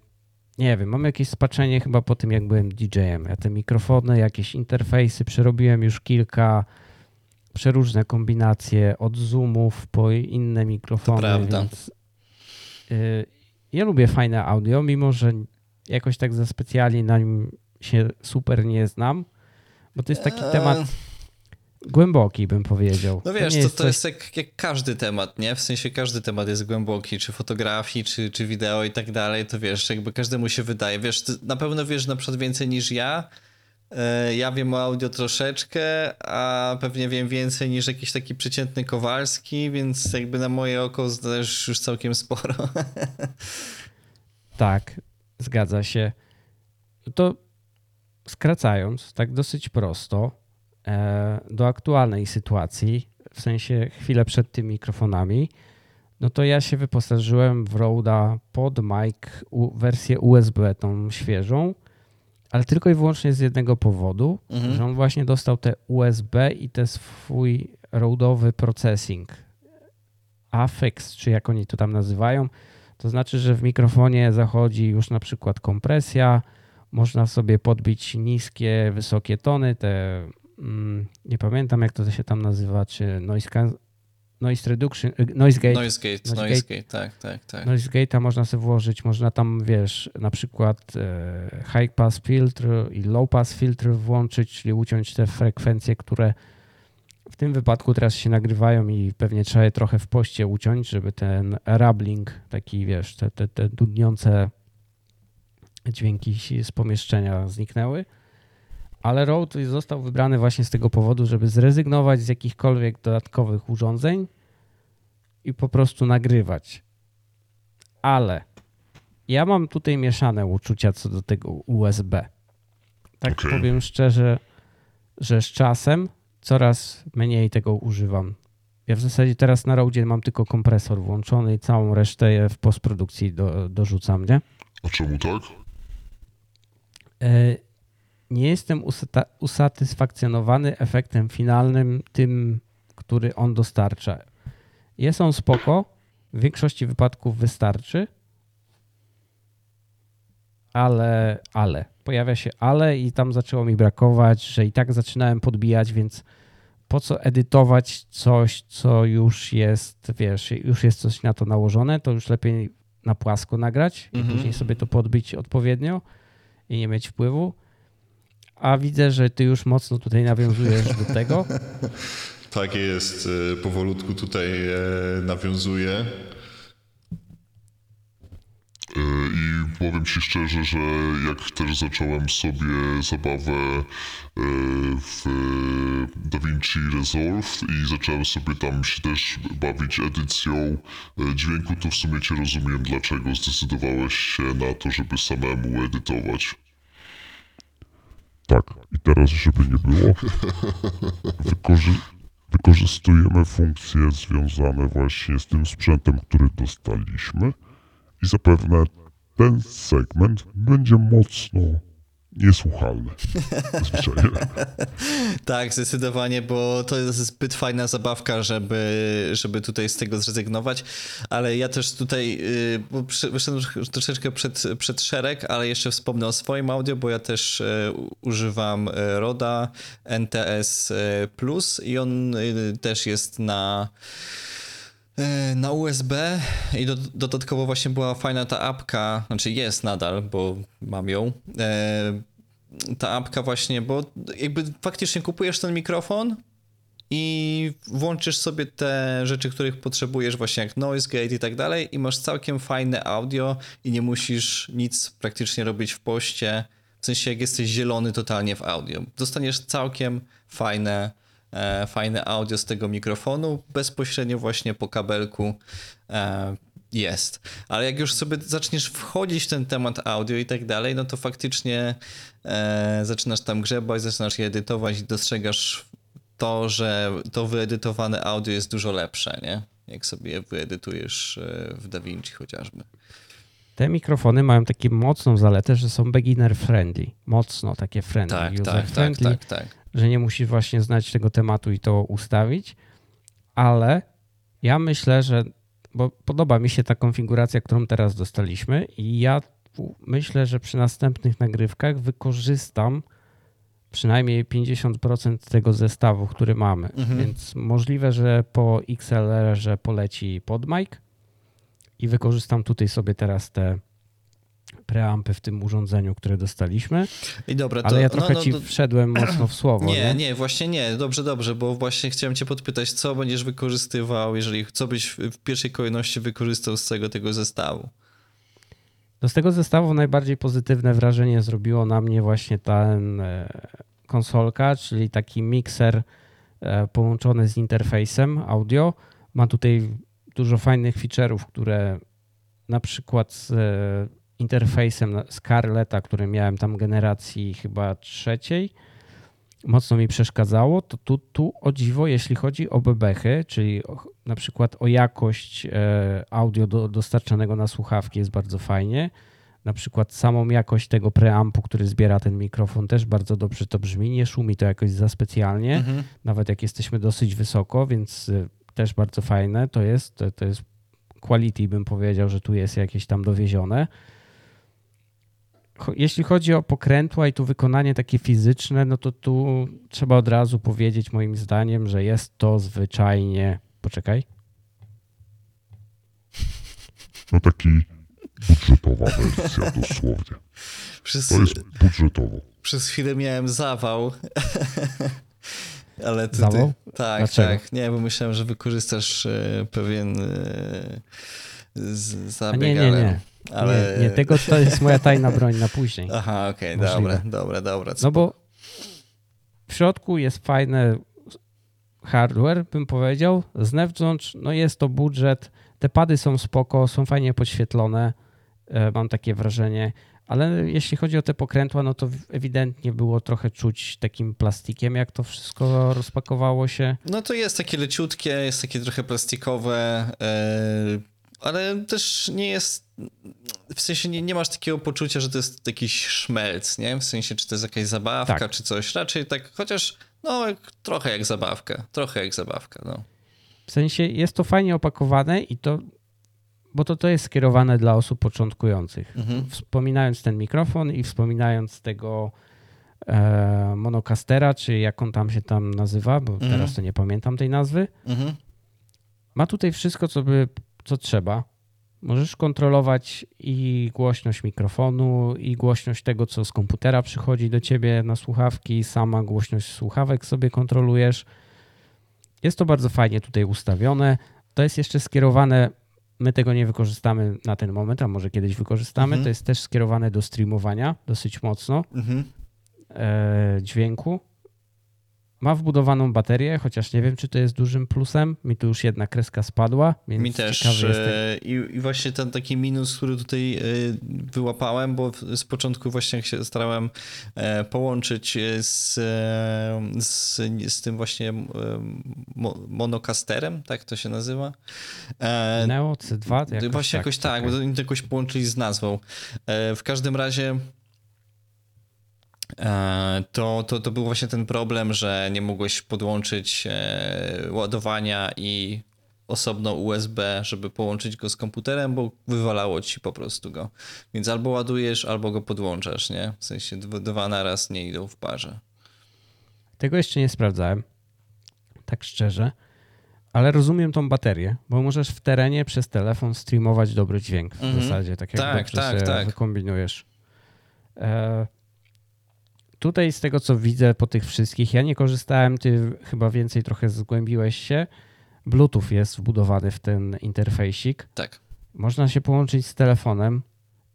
nie wiem, mam jakieś spaczenie chyba po tym, jak byłem DJ-em. Ja te mikrofony, jakieś interfejsy przerobiłem już kilka, przeróżne kombinacje od zoomów po inne mikrofony. prawda. Więc, y, ja lubię fajne audio, mimo że jakoś tak za specjalnie na nim się super nie znam, bo to jest taki Eee, temat głęboki, bym powiedział. No wiesz, nie to, to coś- jest jak, jak każdy temat, nie? W sensie każdy temat jest głęboki, czy fotografii, czy, czy wideo i tak dalej, to wiesz, jakby każdemu się wydaje. Wiesz, na pewno wiesz na przykład więcej niż ja. E, Ja wiem o audio troszeczkę, a pewnie wiem więcej niż jakiś taki przeciętny Kowalski, więc jakby na moje oko zdajesz już całkiem sporo. Tak, zgadza się. To skracając, tak dosyć prosto, e, do aktualnej sytuacji, w sensie chwilę przed tymi mikrofonami, no to ja się wyposażyłem w Rode'a pod mic wersję USB, tą świeżą, ale tylko i wyłącznie z jednego powodu, Mhm. że on właśnie dostał te USB i te swój Rode'owy processing. Affix, czy jak oni to tam nazywają, to znaczy, że w mikrofonie zachodzi już na przykład kompresja, można sobie podbić niskie, wysokie tony, te mm, nie pamiętam jak to się tam nazywa, czy noise, noise reduction, y, noise gate. Noise gate, Noise noise gate, tak, tak, tak. Noise gate'a można sobie włożyć, można tam, wiesz, na przykład e, high pass filtr i low pass filtr włączyć, czyli uciąć te frekwencje, które w tym wypadku teraz się nagrywają i pewnie trzeba je trochę w poście uciąć, żeby ten rambling, taki wiesz, te, te, te dudniące dźwięki z pomieszczenia zniknęły. Ale Rode został wybrany właśnie z tego powodu, żeby zrezygnować z jakichkolwiek dodatkowych urządzeń i po prostu nagrywać. Ale ja mam tutaj mieszane uczucia co do tego USB. Tak Okej. powiem szczerze, że z czasem coraz mniej tego używam. Ja w zasadzie teraz na Rodzie mam tylko kompresor włączony i całą resztę w postprodukcji do, dorzucam, nie? A czemu tak? E, nie jestem usatysfakcjonowany efektem finalnym, tym, który on dostarcza. Jest on spoko, w większości wypadków wystarczy, ale, ale, pojawia się ale i tam zaczęło mi brakować, że i tak zaczynałem podbijać, więc po co edytować coś, co już jest, wiesz, już jest coś na to nałożone, to już lepiej na płasko nagrać i Mhm. później sobie to podbić odpowiednio i nie mieć wpływu. A widzę, że ty już mocno tutaj nawiązujesz do tego. Tak jest, e, powolutku tutaj e, nawiązuję. E, I powiem Ci szczerze, że jak też zacząłem sobie zabawę w DaVinci Resolve i zacząłem sobie tam się też bawić edycją dźwięku, to w sumie Cię rozumiem, dlaczego zdecydowałeś się na to, żeby samemu edytować. Tak, i teraz, żeby nie było, wykorzy wykorzystujemy funkcje związane właśnie z tym sprzętem, który dostaliśmy i zapewne ten segment będzie mocno niesłuchalny. Zwyczajnie. Tak, zdecydowanie, bo to jest zbyt fajna zabawka, żeby, żeby tutaj z tego zrezygnować. Ale ja też tutaj yy, bo wyszedłem troszeczkę przed, przed szereg, ale jeszcze wspomnę o swoim audio, bo ja też u- używam yy, Roda NTS Plus i on też jest na na USB i do, dodatkowo właśnie była fajna ta apka, znaczy jest nadal, bo mam ją. E, ta apka właśnie, bo jakby faktycznie kupujesz ten mikrofon i włączysz sobie te rzeczy, których potrzebujesz, właśnie jak noise gate i tak dalej i masz całkiem fajne audio i nie musisz nic praktycznie robić w poście, w sensie jak jesteś zielony totalnie w audio. Dostaniesz całkiem fajne, e, fajne audio z tego mikrofonu, bezpośrednio właśnie po kabelku e, jest. Ale jak już sobie zaczniesz wchodzić w ten temat audio i tak dalej, no to faktycznie e, zaczynasz tam grzebać, zaczynasz je edytować i dostrzegasz to, że to wyedytowane audio jest dużo lepsze, nie? Jak sobie je wyedytujesz e, w DaVinci chociażby. Te mikrofony mają taką mocną zaletę, że są beginner friendly. Mocno takie friendly, Tak, user tak, tak, friendly, tak, tak. Że nie musisz właśnie znać tego tematu i to ustawić. Ale ja myślę, że bo podoba mi się ta konfiguracja, którą teraz dostaliśmy i ja myślę, że przy następnych nagrywkach wykorzystam przynajmniej 50% tego zestawu, który mamy. Mhm. Więc możliwe, że po XLR-ze poleci pod mic i wykorzystam tutaj sobie teraz te preampy w tym urządzeniu, które dostaliśmy. I dobra, to... Ale ja trochę no, ci no, to- wszedłem mocno w słowo. Nie, Nie, nie, właśnie nie. Dobrze, dobrze, bo właśnie chciałem cię podpytać, co będziesz wykorzystywał, jeżeli co byś w- pierwszej kolejności wykorzystał z całego tego zestawu. No z tego zestawu najbardziej pozytywne wrażenie zrobiło na mnie właśnie ten e, konsolka, czyli taki mikser e, połączony z interfejsem audio. Ma tutaj dużo fajnych feature'ów, które na przykład interfejsem Scarletta, który miałem tam generacji chyba trzeciej, mocno mi przeszkadzało, to tu, tu o dziwo, jeśli chodzi o bebechy, czyli o, na przykład o jakość e, audio do, dostarczanego na słuchawki jest bardzo fajnie. Na przykład samą jakość tego preampu, który zbiera ten mikrofon też bardzo dobrze to brzmi, nie szumi to jakoś za specjalnie, Mhm. nawet jak jesteśmy dosyć wysoko, więc y, też bardzo fajne to jest, to, to jest quality bym powiedział, że tu jest jakieś tam dowiezione. Jeśli chodzi o pokrętła i tu wykonanie takie fizyczne, no to tu trzeba od razu powiedzieć moim zdaniem, że jest to zwyczajnie. Poczekaj. No taki budżetowa wersja dosłownie. Przez, To jest budżetowo. przez chwilę miałem zawał. Ale ty, Zawał? Ty, tak, Dlaczego? tak. Nie, bo myślałem, że wykorzystasz e, pewien e, z, A zabieg, nie, nie, ale, nie. Ale... Nie, nie, tego to jest moja tajna broń na później. Aha, okej, Możliwe. dobra, dobra, dobra. No bo w środku jest fajny hardware, bym powiedział. Z zewnątrz, no jest to budżet. Te pady są spoko, są fajnie podświetlone. e, Mam takie wrażenie. Ale jeśli chodzi o te pokrętła, no to ewidentnie było trochę czuć takim plastikiem, jak to wszystko rozpakowało się. No to jest takie leciutkie, jest takie trochę plastikowe, e, ale też nie jest, w sensie nie, nie masz takiego poczucia, że to jest jakiś szmelc, nie? W sensie, czy to jest jakaś zabawka, Tak. czy coś. Raczej tak, chociaż no trochę jak zabawka, trochę jak zabawka, no. W sensie jest to fajnie opakowane i to, bo to, to jest skierowane dla osób początkujących. Mhm. Wspominając ten mikrofon i wspominając tego e, monokastera, czy jak on tam się tam nazywa, bo Mhm. teraz to nie pamiętam tej nazwy, Mhm. ma tutaj wszystko, co, by, co trzeba. Możesz kontrolować i głośność mikrofonu, i głośność tego, co z komputera przychodzi do ciebie na słuchawki, sama głośność słuchawek sobie kontrolujesz. Jest to bardzo fajnie tutaj ustawione. To jest jeszcze skierowane, my tego nie wykorzystamy na ten moment, a może kiedyś wykorzystamy. Mhm. To jest też skierowane do streamowania dosyć mocno Mhm. e, dźwięku. Ma wbudowaną baterię, chociaż nie wiem, czy to jest dużym plusem. Mi tu już jedna kreska spadła, więc Mi też. e, I, I właśnie ten taki minus, który tutaj e, wyłapałem, bo z początku właśnie jak się starałem e, połączyć z, z, z tym właśnie mo- monocasterem, tak to się nazywa. Neo C2? to jakoś Właśnie jakoś tak, bo oni to jakoś połączyli z nazwą. W każdym razie to, to, to był właśnie ten problem, że nie mogłeś podłączyć e, ładowania i osobno USB, żeby połączyć go z komputerem, bo wywalało ci po prostu go. Więc albo ładujesz, albo go podłączasz, nie? W sensie dwa, na raz nie idą w parze. Tego jeszcze nie sprawdzałem, tak szczerze, ale rozumiem tą baterię, bo możesz w terenie przez telefon streamować dobry dźwięk w Mhm. zasadzie, tak jak Tak, dobrze tak, tak. wykombinujesz. E, tutaj z tego, co widzę po tych wszystkich, ja nie korzystałem, ty chyba więcej trochę zgłębiłeś się. Bluetooth jest wbudowany w ten interfejsik. Tak. Można się połączyć z telefonem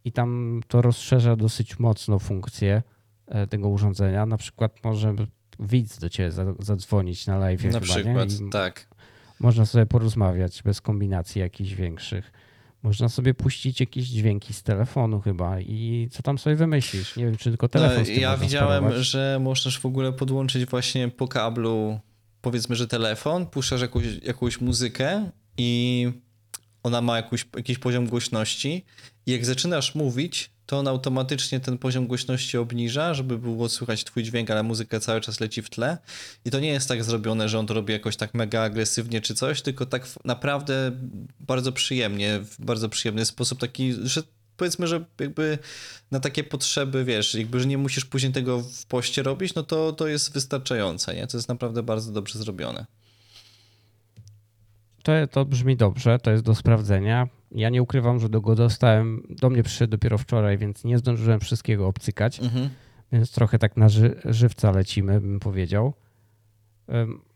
i tam to rozszerza dosyć mocno funkcję e, tego urządzenia. Na przykład może widz do ciebie za- zadzwonić na live. Na chyba, przykład, tak. Można sobie porozmawiać bez kombinacji jakichś większych. Można sobie puścić jakieś dźwięki z telefonu chyba i co tam sobie wymyślisz. Nie wiem, czy tylko telefon No, ja widziałem, sterować. że możesz w ogóle podłączyć właśnie po kablu, powiedzmy, że telefon, puszczasz jakąś, jakąś muzykę i ona ma jakiś, jakiś poziom głośności i jak zaczynasz mówić, to on automatycznie ten poziom głośności obniża, żeby było słychać twój dźwięk, ale muzyka cały czas leci w tle. I to nie jest tak zrobione, że on to robi jakoś tak mega agresywnie czy coś, tylko tak naprawdę bardzo przyjemnie, w bardzo przyjemny sposób, taki, że powiedzmy, że jakby na takie potrzeby, wiesz, jakby, że nie musisz później tego w poście robić, no to, to jest wystarczające, nie? To jest naprawdę bardzo dobrze zrobione. To, to brzmi dobrze, to jest do sprawdzenia. Ja nie ukrywam, że do go dostałem, do mnie przyszedł dopiero wczoraj, więc nie zdążyłem wszystkiego obcykać, Mhm. więc trochę tak na ży, żywca lecimy, bym powiedział.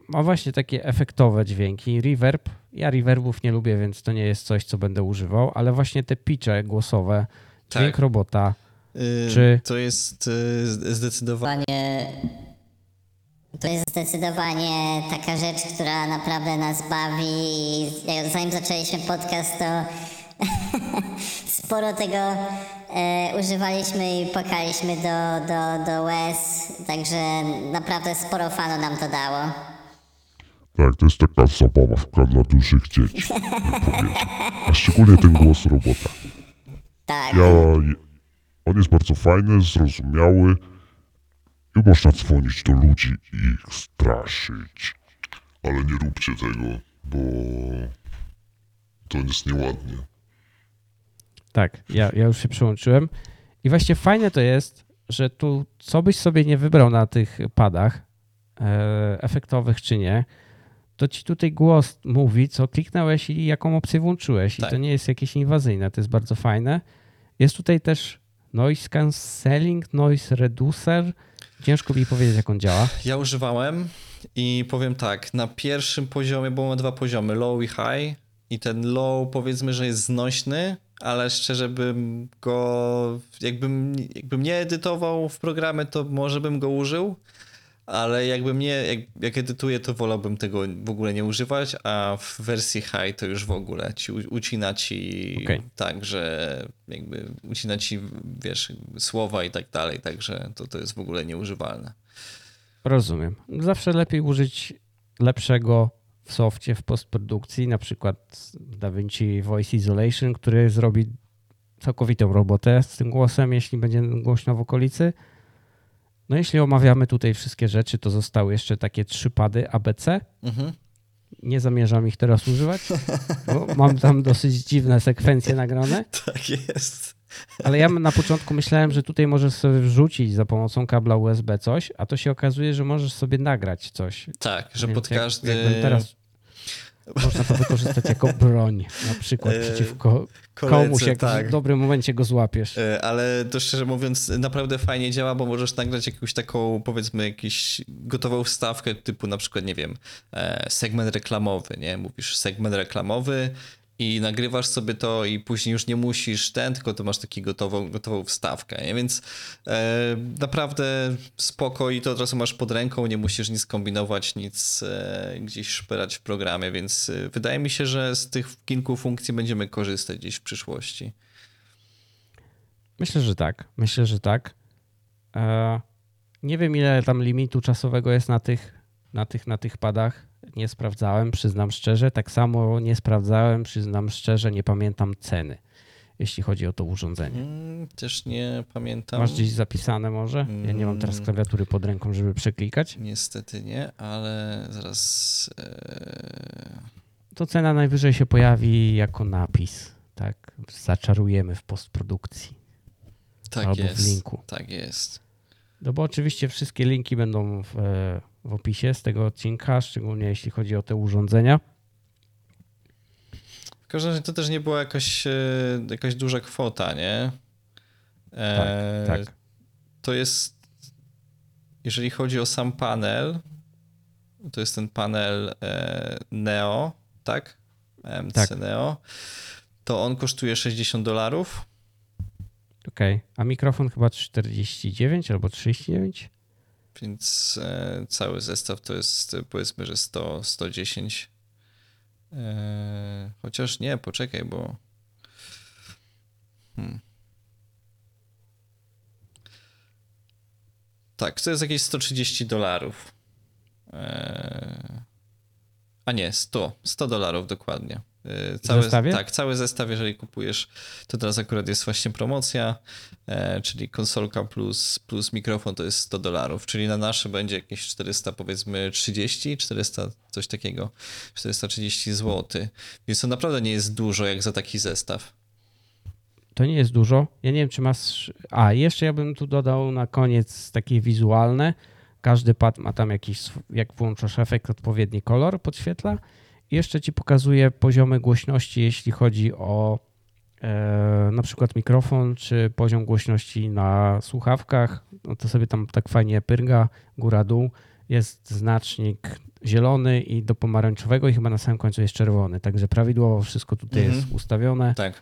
Ma właśnie takie efektowe dźwięki. Reverb, ja reverbów nie lubię, więc to nie jest coś, co będę używał, ale właśnie te pitche głosowe, dźwięk Tak. robota, Yy, Czy- To jest yy, zdecydowanie... To jest zdecydowanie taka rzecz, która naprawdę nas bawi. Zanim zaczęliśmy podcast, to sporo tego e, używaliśmy i płakaliśmy do, do, do łez. Także naprawdę sporo fanu nam to dało. Tak, to jest taka zabawka dla dużych dzieci. A szczególnie ten głos robota. Tak. Ja, on jest bardzo fajny, zrozumiały i można dzwonić do ludzi i ich straszyć. Ale nie róbcie tego, bo to jest nieładnie. Tak, ja, ja już się przyłączyłem. I właśnie fajne to jest, że tu co byś sobie nie wybrał na tych padach, e, efektowych czy nie, to ci tutaj głos mówi, co kliknąłeś i jaką opcję włączyłeś. Tak. I to nie jest jakieś inwazyjne, to jest bardzo fajne. Jest tutaj też noise cancelling, noise reducer. Ciężko mi powiedzieć, jak on działa. Ja używałem i powiem tak, na pierwszym poziomie, bo ma dwa poziomy, low i high i ten low powiedzmy, że jest znośny, ale szczerze bym go, jakbym, jakbym nie edytował w programie, to może bym go użył, ale jakbym nie, jak, jak edytuję, to wolałbym tego w ogóle nie używać, a w wersji high to już w ogóle ci ucina ci Okej. tak, że jakby ucina ci, wiesz, słowa i tak dalej, także to, to jest w ogóle nieużywalne. Rozumiem. Zawsze lepiej użyć lepszego w softie, w postprodukcji, na przykład DaVinci Voice Isolation, który zrobi całkowitą robotę z tym głosem, jeśli będzie głośno w okolicy. No jeśli omawiamy tutaj wszystkie rzeczy, to zostały jeszcze takie trzy pady ABC. Mhm. Nie zamierzam ich teraz używać, bo mam tam dosyć dziwne sekwencje nagrane. Tak jest. Ale ja na początku myślałem, że tutaj możesz sobie wrzucić za pomocą kabla USB coś, a to się okazuje, że możesz sobie nagrać coś. Tak, że Więc pod jak- każdy. jakbym teraz Można to wykorzystać jako broń, na przykład E, przeciwko koledze, komuś, jak tak. w dobrym momencie go złapiesz. E, Ale to szczerze mówiąc, naprawdę fajnie działa, bo możesz nagrać jakąś taką, powiedzmy, jakąś gotową wstawkę, typu na przykład, nie wiem, e, segment reklamowy, nie? Mówisz segment reklamowy i nagrywasz sobie to i później już nie musisz ten, tylko to masz taki gotową, gotową wstawkę, nie? Więc e, naprawdę spoko i to od razu masz pod ręką, nie musisz nic kombinować, nic e, gdzieś szperać w programie, więc e, wydaje mi się, że z tych kilku funkcji będziemy korzystać gdzieś w przyszłości. Myślę, że tak. Myślę, że tak. E, nie wiem, ile tam limitu czasowego jest na tych, na tych, na tych padach. Nie sprawdzałem, przyznam szczerze. Tak samo nie sprawdzałem, przyznam szczerze, nie pamiętam ceny, jeśli chodzi o to urządzenie. Mm, Też nie pamiętam. Masz gdzieś zapisane może? Ja nie mam teraz Mm. klawiatury pod ręką, żeby przeklikać. Niestety nie, ale zaraz. e, To cena najwyżej się pojawi jako napis. Tak, zaczarujemy w postprodukcji. tak Albo w jest. linku. Tak jest. No bo oczywiście wszystkie linki będą w, e, w opisie z tego odcinka, szczególnie jeśli chodzi o te urządzenia. W każdym razie to też nie była jakaś, e, jakaś duża kwota, nie? E, Tak, tak. To jest. Jeżeli chodzi o sam panel, to jest ten panel e, Neo, tak? MC Tak. Neo. To on kosztuje 60 dolarów. Okej, a mikrofon chyba 49 albo 39? Więc e, cały zestaw to jest e, powiedzmy, że 100, 110. E, chociaż nie, poczekaj, bo. Hmm. Tak, to jest jakieś 130 dolarów. A nie, 100. 100 dolarów dokładnie. E, Cały, zestawie? Tak, cały zestaw, jeżeli kupujesz, to teraz akurat jest właśnie promocja, e, czyli konsolka plus, plus mikrofon to jest 100 dolarów, czyli na nasze będzie jakieś 400 powiedzmy 30, 400 coś takiego, 430 zł. Więc to naprawdę nie jest dużo jak za taki zestaw. To nie jest dużo. Ja nie wiem, czy masz. A, jeszcze ja bym tu dodał na koniec takie wizualne. Każdy pad ma tam jakiś, jak włączasz efekt, odpowiedni kolor podświetla. Jeszcze ci pokazuje poziomy głośności, jeśli chodzi o e, na przykład mikrofon, czy poziom głośności na słuchawkach. No to sobie tam tak fajnie pyrga, góra-dół. Jest znacznik zielony i do pomarańczowego i chyba na samym końcu jest czerwony. Także prawidłowo wszystko tutaj Mhm. jest ustawione Tak.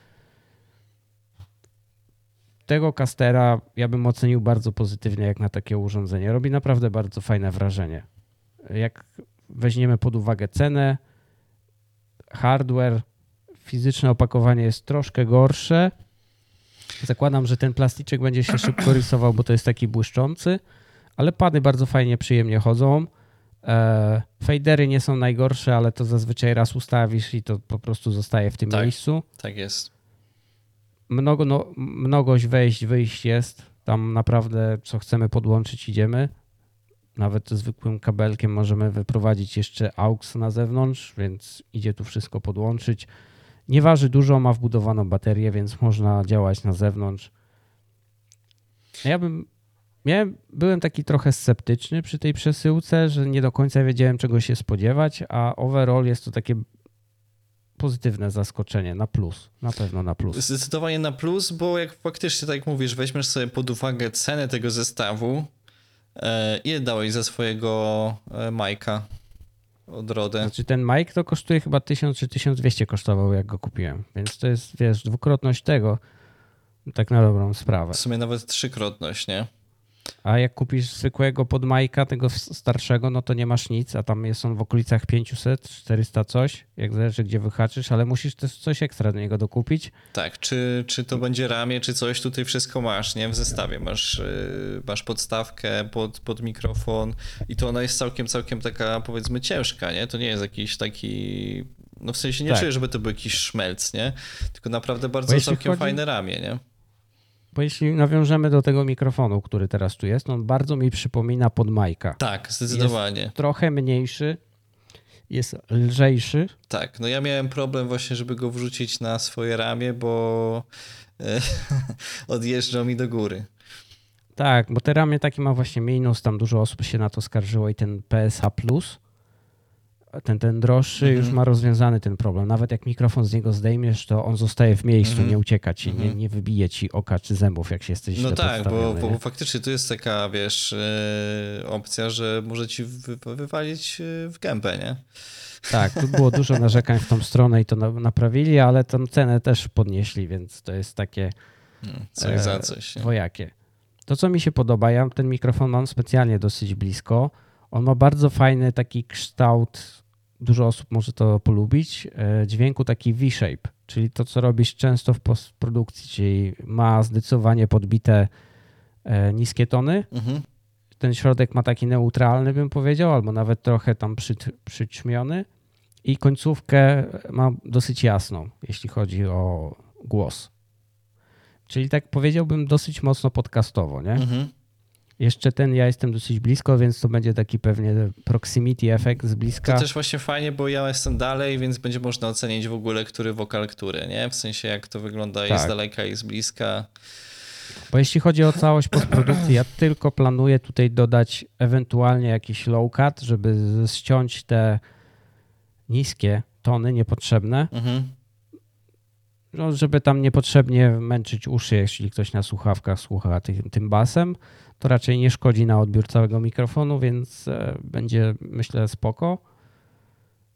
tego kastera ja bym ocenił bardzo pozytywnie jak na takie urządzenie. Robi naprawdę bardzo fajne wrażenie. Jak weźmiemy pod uwagę cenę, hardware, fizyczne opakowanie jest troszkę gorsze. Zakładam, że ten plasticzek będzie się szybko rysował, bo to jest taki błyszczący, ale pady bardzo fajnie, przyjemnie chodzą. E, fadery nie są najgorsze, ale to zazwyczaj raz ustawisz i to po prostu zostaje w tym Tak. miejscu Tak jest. mnogo, no, mnogość wejść, wyjść jest. Tam naprawdę co chcemy podłączyć, idziemy. Nawet zwykłym kabelkiem możemy wyprowadzić jeszcze AUX na zewnątrz, więc idzie tu wszystko podłączyć. Nie waży dużo, ma wbudowaną baterię, więc można działać na zewnątrz. Ja bym. Miałem, byłem taki trochę sceptyczny przy tej przesyłce, że nie do końca wiedziałem czego się spodziewać, a overall jest to takie pozytywne zaskoczenie na plus. Na pewno na plus. Zdecydowanie na plus, bo jak faktycznie, tak jak mówisz, weźmiesz sobie pod uwagę cenę tego zestawu, ile dałeś za swojego e, Majka od Rode? Znaczy ten mic to kosztuje chyba 1000 czy 1200 kosztował jak go kupiłem, więc to jest wiesz dwukrotność tego tak na dobrą sprawę. W sumie nawet trzykrotność, nie? A jak kupisz zwykłego pod Majka, tego starszego, no to nie masz nic, a tam jest on w okolicach 500, 400 coś, jak zależy gdzie wyhaczysz, ale musisz też coś ekstra do niego dokupić. Tak, czy, czy to będzie ramię, czy coś, tutaj wszystko masz, nie? W zestawie masz, yy, masz podstawkę pod, pod mikrofon i to ona jest całkiem, całkiem taka powiedzmy ciężka, nie? To nie jest jakiś taki, no w sensie nie Tak. czuję, żeby to był jakiś szmelc, nie? Tylko naprawdę bardzo całkiem chodzi- fajne ramię, nie? Bo jeśli nawiążemy do tego mikrofonu, który teraz tu jest, no on bardzo mi przypomina pod Majka. Tak, zdecydowanie. Trochę mniejszy, jest lżejszy, Tak, no ja miałem problem właśnie, żeby go wrzucić na swoje ramię, bo e, odjeżdżał mi do góry. Tak, bo te ramię taki ma właśnie minus, tam dużo osób się na to skarżyło i ten PSA Plus ten, ten droższy już ma rozwiązany ten problem. Nawet jak mikrofon z niego zdejmiesz, to on zostaje w miejscu, nie ucieka ci, nie, nie wybije ci oka czy zębów, jak się jesteś No tak, bo, bo nie? faktycznie tu jest taka, wiesz, e, opcja, że może ci wy, wywalić e, w gębę, nie? Tak, tu było dużo narzekań w tą stronę i to na, naprawili, ale tą cenę też podnieśli, więc to jest takie Coś za e, coś. Nie? dwojakie. To, co mi się podoba, ja ten mikrofon mam specjalnie dosyć blisko. On ma bardzo fajny taki kształt, dużo osób może to polubić, e, dźwięku taki V-shape, czyli to, co robisz często w postprodukcji, czyli ma zdecydowanie podbite e, niskie tony. Mhm. Ten środek ma taki neutralny, bym powiedział, albo nawet trochę tam przyt, przyćmiony. I końcówkę ma dosyć jasną, jeśli chodzi o głos. Czyli tak powiedziałbym dosyć mocno podcastowo, nie? Mhm. Jeszcze ten ja jestem dosyć blisko, więc to będzie taki pewnie proximity efekt z bliska. To też właśnie fajnie, bo ja jestem dalej, więc będzie można ocenić w ogóle, który wokal, który, nie? W sensie jak to wygląda i z Tak. daleka i z bliska. Bo jeśli chodzi o całość postprodukcji, ja tylko planuję tutaj dodać ewentualnie jakiś low cut, żeby ściąć te niskie tony niepotrzebne, Mhm. no, żeby tam niepotrzebnie męczyć uszy, jeśli ktoś na słuchawkach słucha tym, tym basem, to raczej nie szkodzi na odbiór całego mikrofonu, więc e, będzie myślę spoko.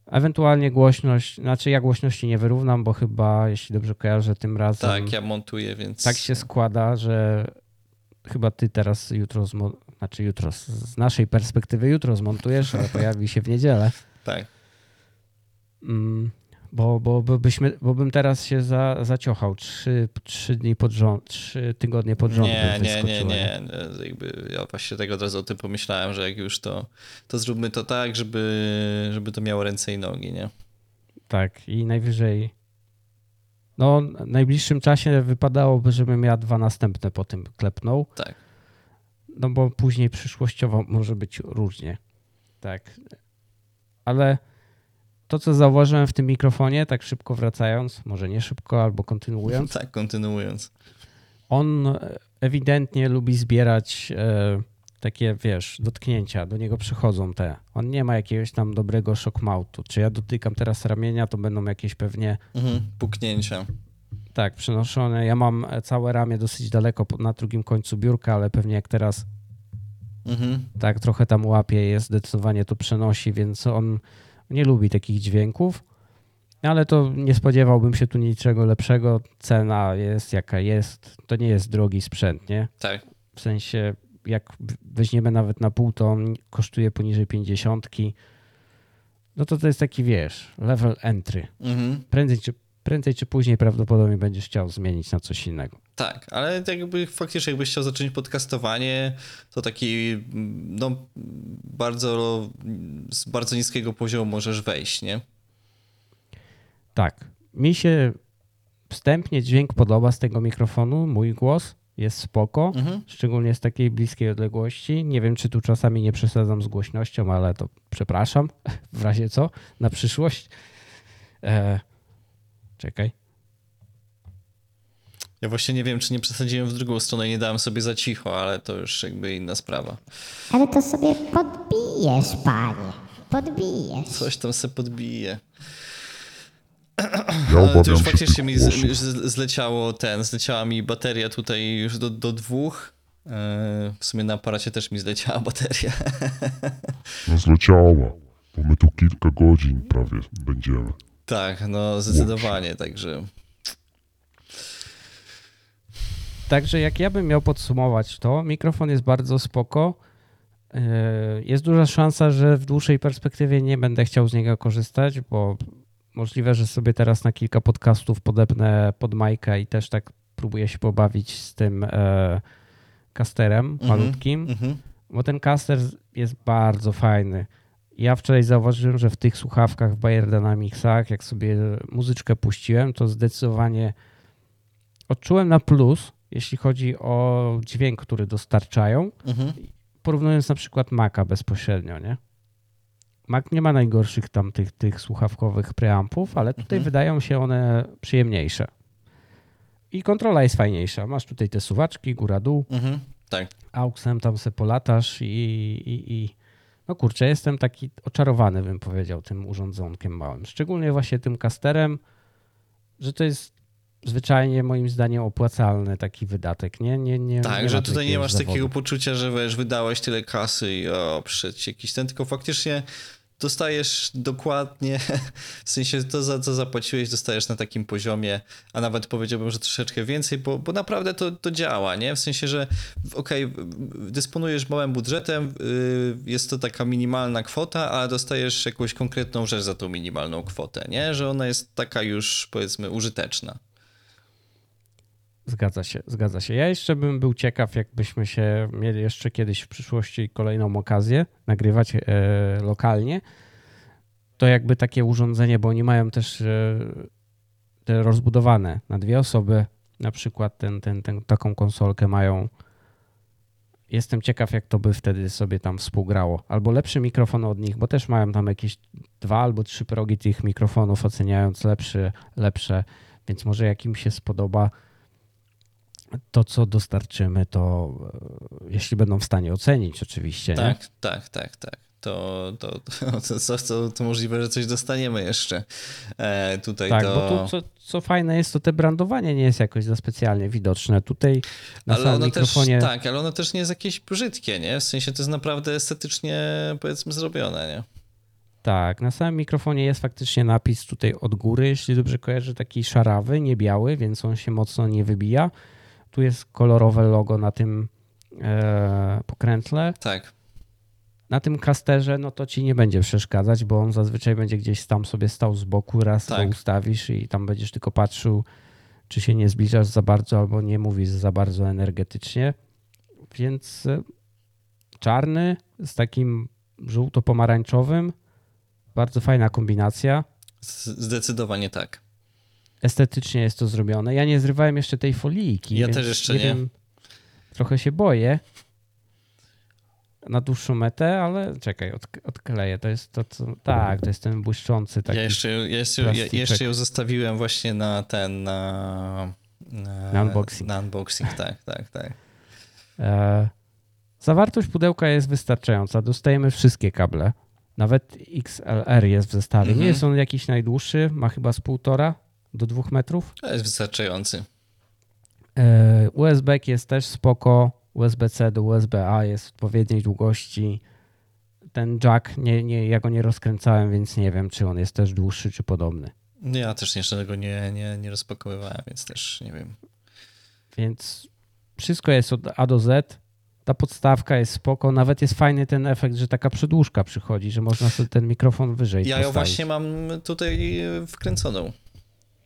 Ewentualnie głośność, znaczy ja głośności nie wyrównam, bo chyba, jeśli dobrze kojarzę, tym razem Tak, ja montuję, więc... tak się składa, że chyba ty teraz jutro, zmo- znaczy jutro, z- z naszej perspektywy jutro zmontujesz, ale pojawi się w niedzielę. Tak. Mm, bo, bo, bo, byśmy, bo bym teraz się za, zaciochał trzy, trzy dni pod rząd, trzy tygodnie pod rząd. Nie, nie, nie, nie. Jakby ja właśnie tego od razu o tym pomyślałem, że jak już to, to zróbmy to tak, żeby, żeby to miało ręce i nogi, nie? Tak, i najwyżej. No, w najbliższym czasie wypadałoby, żebym ja dwa następne po tym klepnął. Tak. No bo później przyszłościowo może być różnie. Tak. Ale to, co zauważyłem w tym mikrofonie, tak szybko wracając, może nie szybko, albo kontynuując, Tak, kontynuując. on ewidentnie lubi zbierać e, takie, wiesz, dotknięcia. Do niego przychodzą te. On nie ma jakiegoś tam dobrego shockmoutu. Czy ja dotykam teraz ramienia, to będą jakieś pewnie Mhm. Puknięcia. tak, przenoszone. Ja mam całe ramię dosyć daleko na drugim końcu biurka, ale pewnie jak teraz Mhm. tak trochę tam łapie, jest zdecydowanie to przenosi, więc on nie lubi takich dźwięków. Ale to nie spodziewałbym się tu niczego lepszego. Cena jest jaka jest. To nie jest drogi sprzęt, nie? Tak. W sensie, jak weźmiemy nawet na pół, to on kosztuje poniżej 50. No to to jest taki, wiesz, level entry. Mhm. Prędzej czy, prędzej czy później prawdopodobnie będziesz chciał zmienić na coś innego. Tak, ale jakby faktycznie jakbyś chciał zacząć podcastowanie, to taki no bardzo z bardzo niskiego poziomu możesz wejść, nie? Tak. Mi się wstępnie dźwięk podoba z tego mikrofonu, mój głos jest spoko, Mhm. szczególnie z takiej bliskiej odległości. Nie wiem, czy tu czasami nie przesadzam z głośnością, ale to przepraszam, w razie co, na przyszłość. E, czekaj. Ja właśnie nie wiem, czy nie przesadziłem w drugą stronę i nie dałem sobie za cicho, ale to już jakby inna sprawa. Ale to sobie podbijesz, panie. Podbijesz. Coś tam se podbije. Ja Ale to już się faktycznie mi z- zleciało ten, zleciała mi bateria tutaj już do, do dwóch. E, W sumie na aparacie też mi zleciała bateria. No zleciała, bo my tu kilka godzin prawie będziemy. Tak, no zdecydowanie, także Także jak ja bym miał podsumować to, mikrofon jest bardzo spoko. E, Jest duża szansa, że w dłuższej perspektywie nie będę chciał z niego korzystać, bo możliwe, że sobie teraz na kilka podcastów podepnę pod majkę i też tak próbuję się pobawić z tym e, casterem malutkim, mhm. bo ten caster jest bardzo fajny. Ja wczoraj zauważyłem, że w tych słuchawkach w Bayer Dynamicsach, jak sobie muzyczkę puściłem, to zdecydowanie odczułem na plus, jeśli chodzi o dźwięk, który dostarczają, Mhm. porównując na przykład Maca bezpośrednio, nie? Mac nie ma najgorszych tam tych, tych słuchawkowych preampów, ale tutaj Mhm. wydają się one przyjemniejsze. I kontrola jest fajniejsza. Masz tutaj te suwaczki, góra-dół, Mhm. Tak. auxem tam se polatasz i, i, i No kurczę, jestem taki oczarowany, bym powiedział, tym urządzonkiem małym. Szczególnie właśnie tym kasterem, że to jest zwyczajnie moim zdaniem opłacalny taki wydatek. Nie, nie, nie, Tak, nie że tutaj nie masz zawodu. takiego poczucia, że wiesz, wydałeś tyle kasy i o, ci jakiś ten, tylko faktycznie dostajesz dokładnie, w sensie to, za co zapłaciłeś, dostajesz na takim poziomie, a nawet powiedziałbym, że troszeczkę więcej, bo, bo naprawdę to, to działa, nie? W sensie, że okej, okay, dysponujesz małym budżetem, yy, jest to taka minimalna kwota, a dostajesz jakąś konkretną rzecz za tą minimalną kwotę, nie? Że ona jest taka już, powiedzmy, użyteczna. Zgadza się, zgadza się. Ja jeszcze bym był ciekaw, jakbyśmy się mieli jeszcze kiedyś w przyszłości kolejną okazję nagrywać e, lokalnie, to jakby takie urządzenie, bo oni mają też e, te rozbudowane na dwie osoby, na przykład ten, ten, ten, taką konsolkę mają. Jestem ciekaw, jak to by wtedy sobie tam współgrało. Albo lepszy mikrofon od nich, bo też mają tam jakieś dwa albo trzy progi tych mikrofonów, oceniając lepszy, lepsze, więc może jak im się spodoba, to, co dostarczymy, to e, jeśli będą w stanie ocenić, oczywiście. Tak, nie? tak, tak, tak. To, to, to, to, to, to możliwe, że coś dostaniemy jeszcze. E, tutaj Tak, to... bo tu co, co fajne jest, to te brandowanie nie jest jakoś za specjalnie widoczne. Tutaj na ale samym mikrofonie. też, tak, ale ono też nie jest jakieś brzydkie, nie? W sensie to jest naprawdę estetycznie, powiedzmy, zrobione, nie? Tak, na samym mikrofonie jest faktycznie napis tutaj od góry, jeśli dobrze kojarzę, taki szarawy, nie biały, więc on się mocno nie wybija. Tu jest kolorowe logo na tym e, pokrętle. Tak. Na tym kasterze, no to ci nie będzie przeszkadzać, bo on zazwyczaj będzie gdzieś tam sobie stał z boku, raz Tak. go ustawisz i tam będziesz tylko patrzył, czy się nie zbliżasz za bardzo albo nie mówisz za bardzo energetycznie. Więc e, czarny z takim żółto-pomarańczowym, bardzo fajna kombinacja. Zdecydowanie tak. Estetycznie jest to zrobione. Ja nie zrywałem jeszcze tej folijki. Ja też jeszcze nie. Wiem, trochę się boję na dłuższą metę, ale czekaj, od, odkleję. To jest to, co... Tak, to jest ten błyszczący taki. Ja jeszcze, ja jeszcze, ja jeszcze ją zostawiłem właśnie na ten, na... Na, Na unboxing. Na unboxing, tak, tak, tak. E, zawartość pudełka jest wystarczająca. Dostajemy wszystkie kable. Nawet XLR jest w zestawie. Nie Mhm. jest on jakiś najdłuższy, ma chyba z półtora do dwóch metrów. To jest wystarczający. E, USB jest też spoko. USB-C do USB-A jest odpowiedniej długości. Ten jack, nie, nie, ja go nie rozkręcałem, więc nie wiem, czy on jest też dłuższy, czy podobny. Ja też jeszcze tego nie, nie, nie rozpakowywałem, więc też nie wiem. Więc wszystko jest od A do Z. Ta podstawka jest spoko. Nawet jest fajny ten efekt, że taka przedłużka przychodzi, że można sobie ten mikrofon wyżej Ja ją postawić. właśnie mam tutaj wkręconą.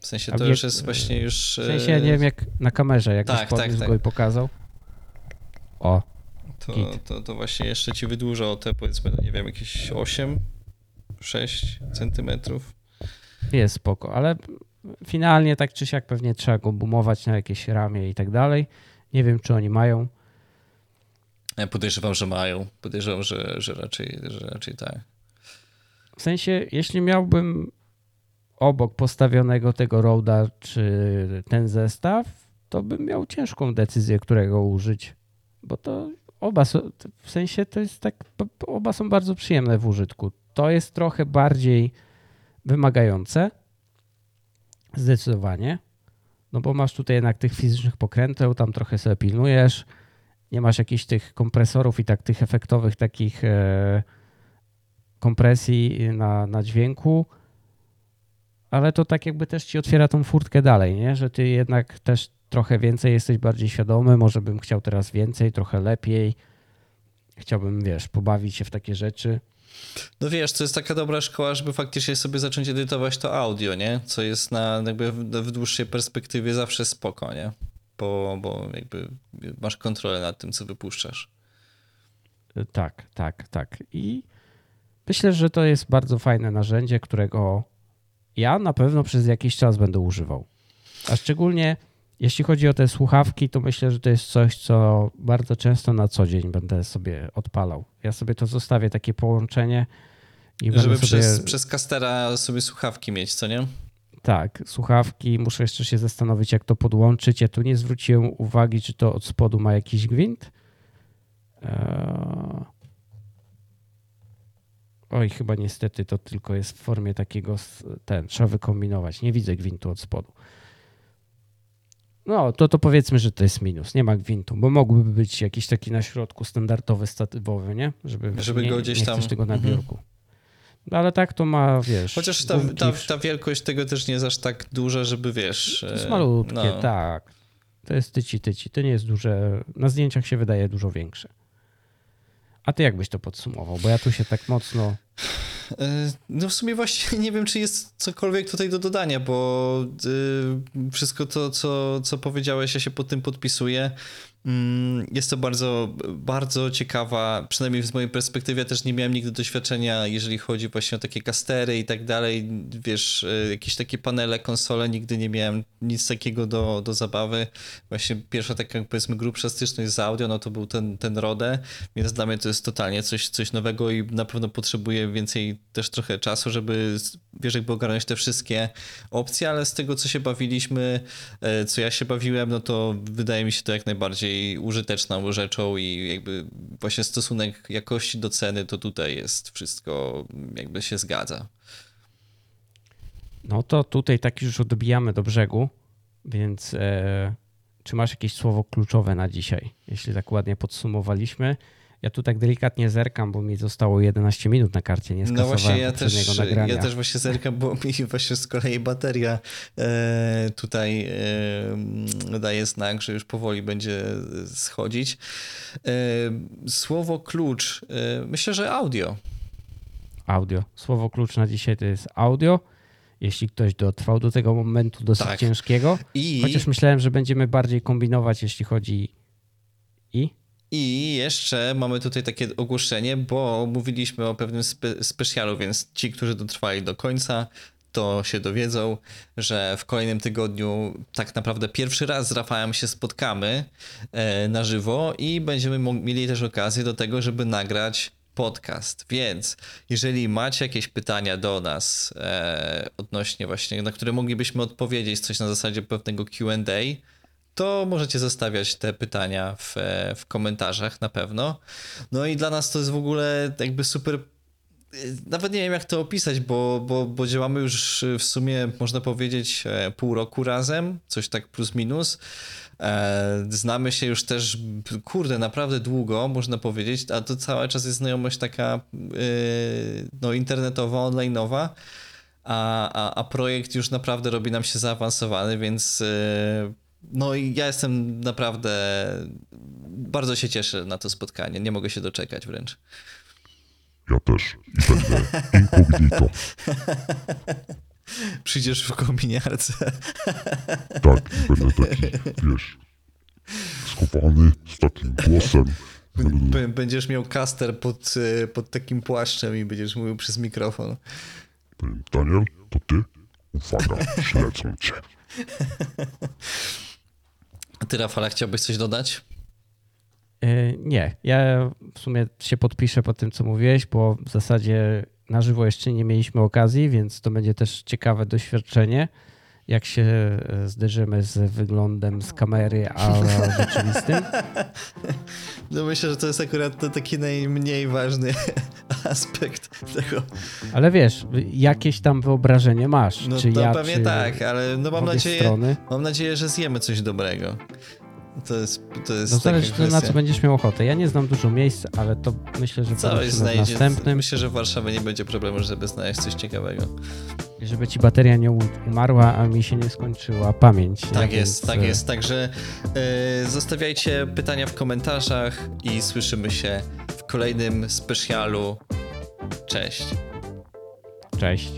W sensie to już jest właśnie już... W sensie, ja nie wiem, jak na kamerze, jak Tak, tak, tak, go i pokazał. O, To, to, to właśnie jeszcze ci wydłuża o te powiedzmy, no nie wiem, jakieś 8, 6 centymetrów. jest spoko, ale finalnie tak czy siak pewnie trzeba go bumować na jakieś ramię i tak dalej. Nie wiem, czy oni mają. Ja podejrzewam, że mają. Podejrzewam, że, że, raczej, że raczej tak. W sensie, jeśli miałbym obok postawionego tego Roda czy ten zestaw, to bym miał ciężką decyzję, którego użyć, bo to oba są, w sensie to jest tak, oba są bardzo przyjemne w użytku. To jest trochę bardziej wymagające, zdecydowanie, no bo masz tutaj jednak tych fizycznych pokręteł, tam trochę sobie pilnujesz, nie masz jakichś tych kompresorów i tak tych efektowych takich e, kompresji na, na dźwięku, ale to tak jakby też ci otwiera tą furtkę dalej, nie? że ty jednak też trochę więcej jesteś bardziej świadomy, może bym chciał teraz więcej, trochę lepiej, chciałbym, wiesz, pobawić się w takie rzeczy. No wiesz, to jest taka dobra szkoła, żeby faktycznie sobie zacząć edytować to audio, nie? Co jest na jakby w, w dłuższej perspektywie zawsze spoko, nie? Bo, bo jakby masz kontrolę nad tym, co wypuszczasz. Tak, tak, tak. I myślę, że to jest bardzo fajne narzędzie, którego ja na pewno przez jakiś czas będę używał. A szczególnie jeśli chodzi o te słuchawki, to myślę, że to jest coś, co bardzo często na co dzień będę sobie odpalał. Ja sobie to zostawię, takie połączenie i Żeby sobie... przez, przez kastera sobie słuchawki mieć, co nie? Tak, słuchawki. Muszę jeszcze się zastanowić, jak to podłączyć. Ja tu nie zwróciłem uwagi, czy to od spodu ma jakiś gwint. Eee, Oj, chyba niestety to tylko jest w formie takiego, ten, trzeba wykombinować. Nie widzę gwintu od spodu. No, to, to powiedzmy, że to jest minus. Nie ma gwintu, bo mógłby być jakiś taki na środku standardowy, statywowy, nie? Żeby, Żeby nie, go gdzieś nie tam- tego na mhm. biurku. No, ale tak to ma, wiesz... Chociaż ta, ta, ta wielkość tego też nie jest aż tak duża, żeby wiesz. To jest e, malutkie, no. tak. To jest tyci, tyci. To nie jest duże. Na zdjęciach się wydaje dużo większe. A ty jak byś to podsumował? Bo ja tu się tak mocno. E, No w sumie właśnie nie wiem, czy jest cokolwiek tutaj do dodania, bo y, wszystko to, co, co powiedziałeś, ja się pod tym podpisuję. Mm, Jest to bardzo, bardzo ciekawa, przynajmniej z mojej perspektywy, ja też nie miałem nigdy doświadczenia, jeżeli chodzi właśnie o takie kastery i tak dalej, wiesz, y, jakieś takie panele, konsole, nigdy nie miałem nic takiego do, do zabawy. Właśnie pierwsza taka, powiedzmy, grubsza styczność z audio, no to był ten, ten Rode, więc dla mnie to jest totalnie coś, coś nowego i na pewno potrzebuję więcej też trochę czasu, żeby, wiesz, jakby ogarnąć te wszystkie opcje, ale z tego, co się bawiliśmy, e, co ja się bawiłem, no to wydaje mi się to jak najbardziej użyteczną rzeczą i jakby właśnie stosunek jakości do ceny to tutaj jest wszystko jakby się zgadza. No to tutaj tak już odbijamy do brzegu, więc e, czy masz jakieś słowo kluczowe na dzisiaj? Jeśli tak ładnie podsumowaliśmy. Ja tu tak delikatnie zerkam, bo mi zostało 11 minut na karcie, nie No skasowałem właśnie, ja też, nagrania. ja też właśnie zerkam, bo mi właśnie z kolei bateria e, tutaj e, daje znak, że już powoli będzie schodzić. E, słowo klucz, myślę, że audio. Audio. Słowo klucz na dzisiaj to jest audio. Jeśli ktoś dotrwał do tego momentu dosyć Tak. ciężkiego. I, Chociaż myślałem, że będziemy bardziej kombinować, jeśli chodzi i. I jeszcze mamy tutaj takie ogłoszenie, bo mówiliśmy o pewnym spe specjalu, więc ci, którzy dotrwali do końca, to się dowiedzą, że w kolejnym tygodniu tak naprawdę pierwszy raz z Rafałem się spotkamy e, na żywo i będziemy mieli też okazję do tego, żeby nagrać podcast. Więc jeżeli macie jakieś pytania do nas e, odnośnie właśnie, na które moglibyśmy odpowiedzieć, coś na zasadzie pewnego Q&A, to możecie zostawiać te pytania w, e, w komentarzach na pewno. No i dla nas to jest w ogóle jakby super. Nawet nie wiem, jak to opisać, bo, bo, bo działamy już w sumie, można powiedzieć, e, pół roku razem, coś tak plus minus. E, Znamy się już też, kurde, naprawdę długo, można powiedzieć, a to cały czas jest znajomość taka e, no, internetowa, online'owa, a, a, a projekt już naprawdę robi nam się zaawansowany, więc e, no i ja jestem naprawdę, bardzo się cieszę na to spotkanie, nie mogę się doczekać wręcz. Ja też. I będę incognito. Przyjdziesz w kominiarce. Tak, i będę taki, wiesz, schowany z takim głosem. Będziesz miał kaster pod, e, pod takim płaszczem i będziesz mówił przez mikrofon. Daniel, to ty? Uwaga, śledzą cię. Ty, Rafale, chciałbyś coś dodać? E, Nie, ja w sumie się podpiszę po tym, co mówiłeś, bo w zasadzie na żywo jeszcze nie mieliśmy okazji, więc to będzie też ciekawe doświadczenie, jak się e, zderzymy z wyglądem z kamery, a rzeczywistym. No myślę, że to jest akurat taki najmniej ważny aspekt tego. Ale wiesz, jakieś tam wyobrażenie masz, No czy to ja, pewnie czy tak, ale no mam nadzieję, strony. mam nadzieję, że zjemy coś dobrego. To jest, to jest No zależy to, na co będziesz miał ochotę. Ja nie znam dużo miejsc, ale to myślę, że Coś znajdzie. następnym. Myślę, że w Warszawie nie będzie problemu, żeby znaleźć coś ciekawego. Żeby ci bateria nie umarła, a mi się nie skończyła pamięć. Tak jest, Więc, tak e, jest. Także e, zostawiajcie pytania w komentarzach i słyszymy się w kolejnym specjalu. Cześć. Cześć.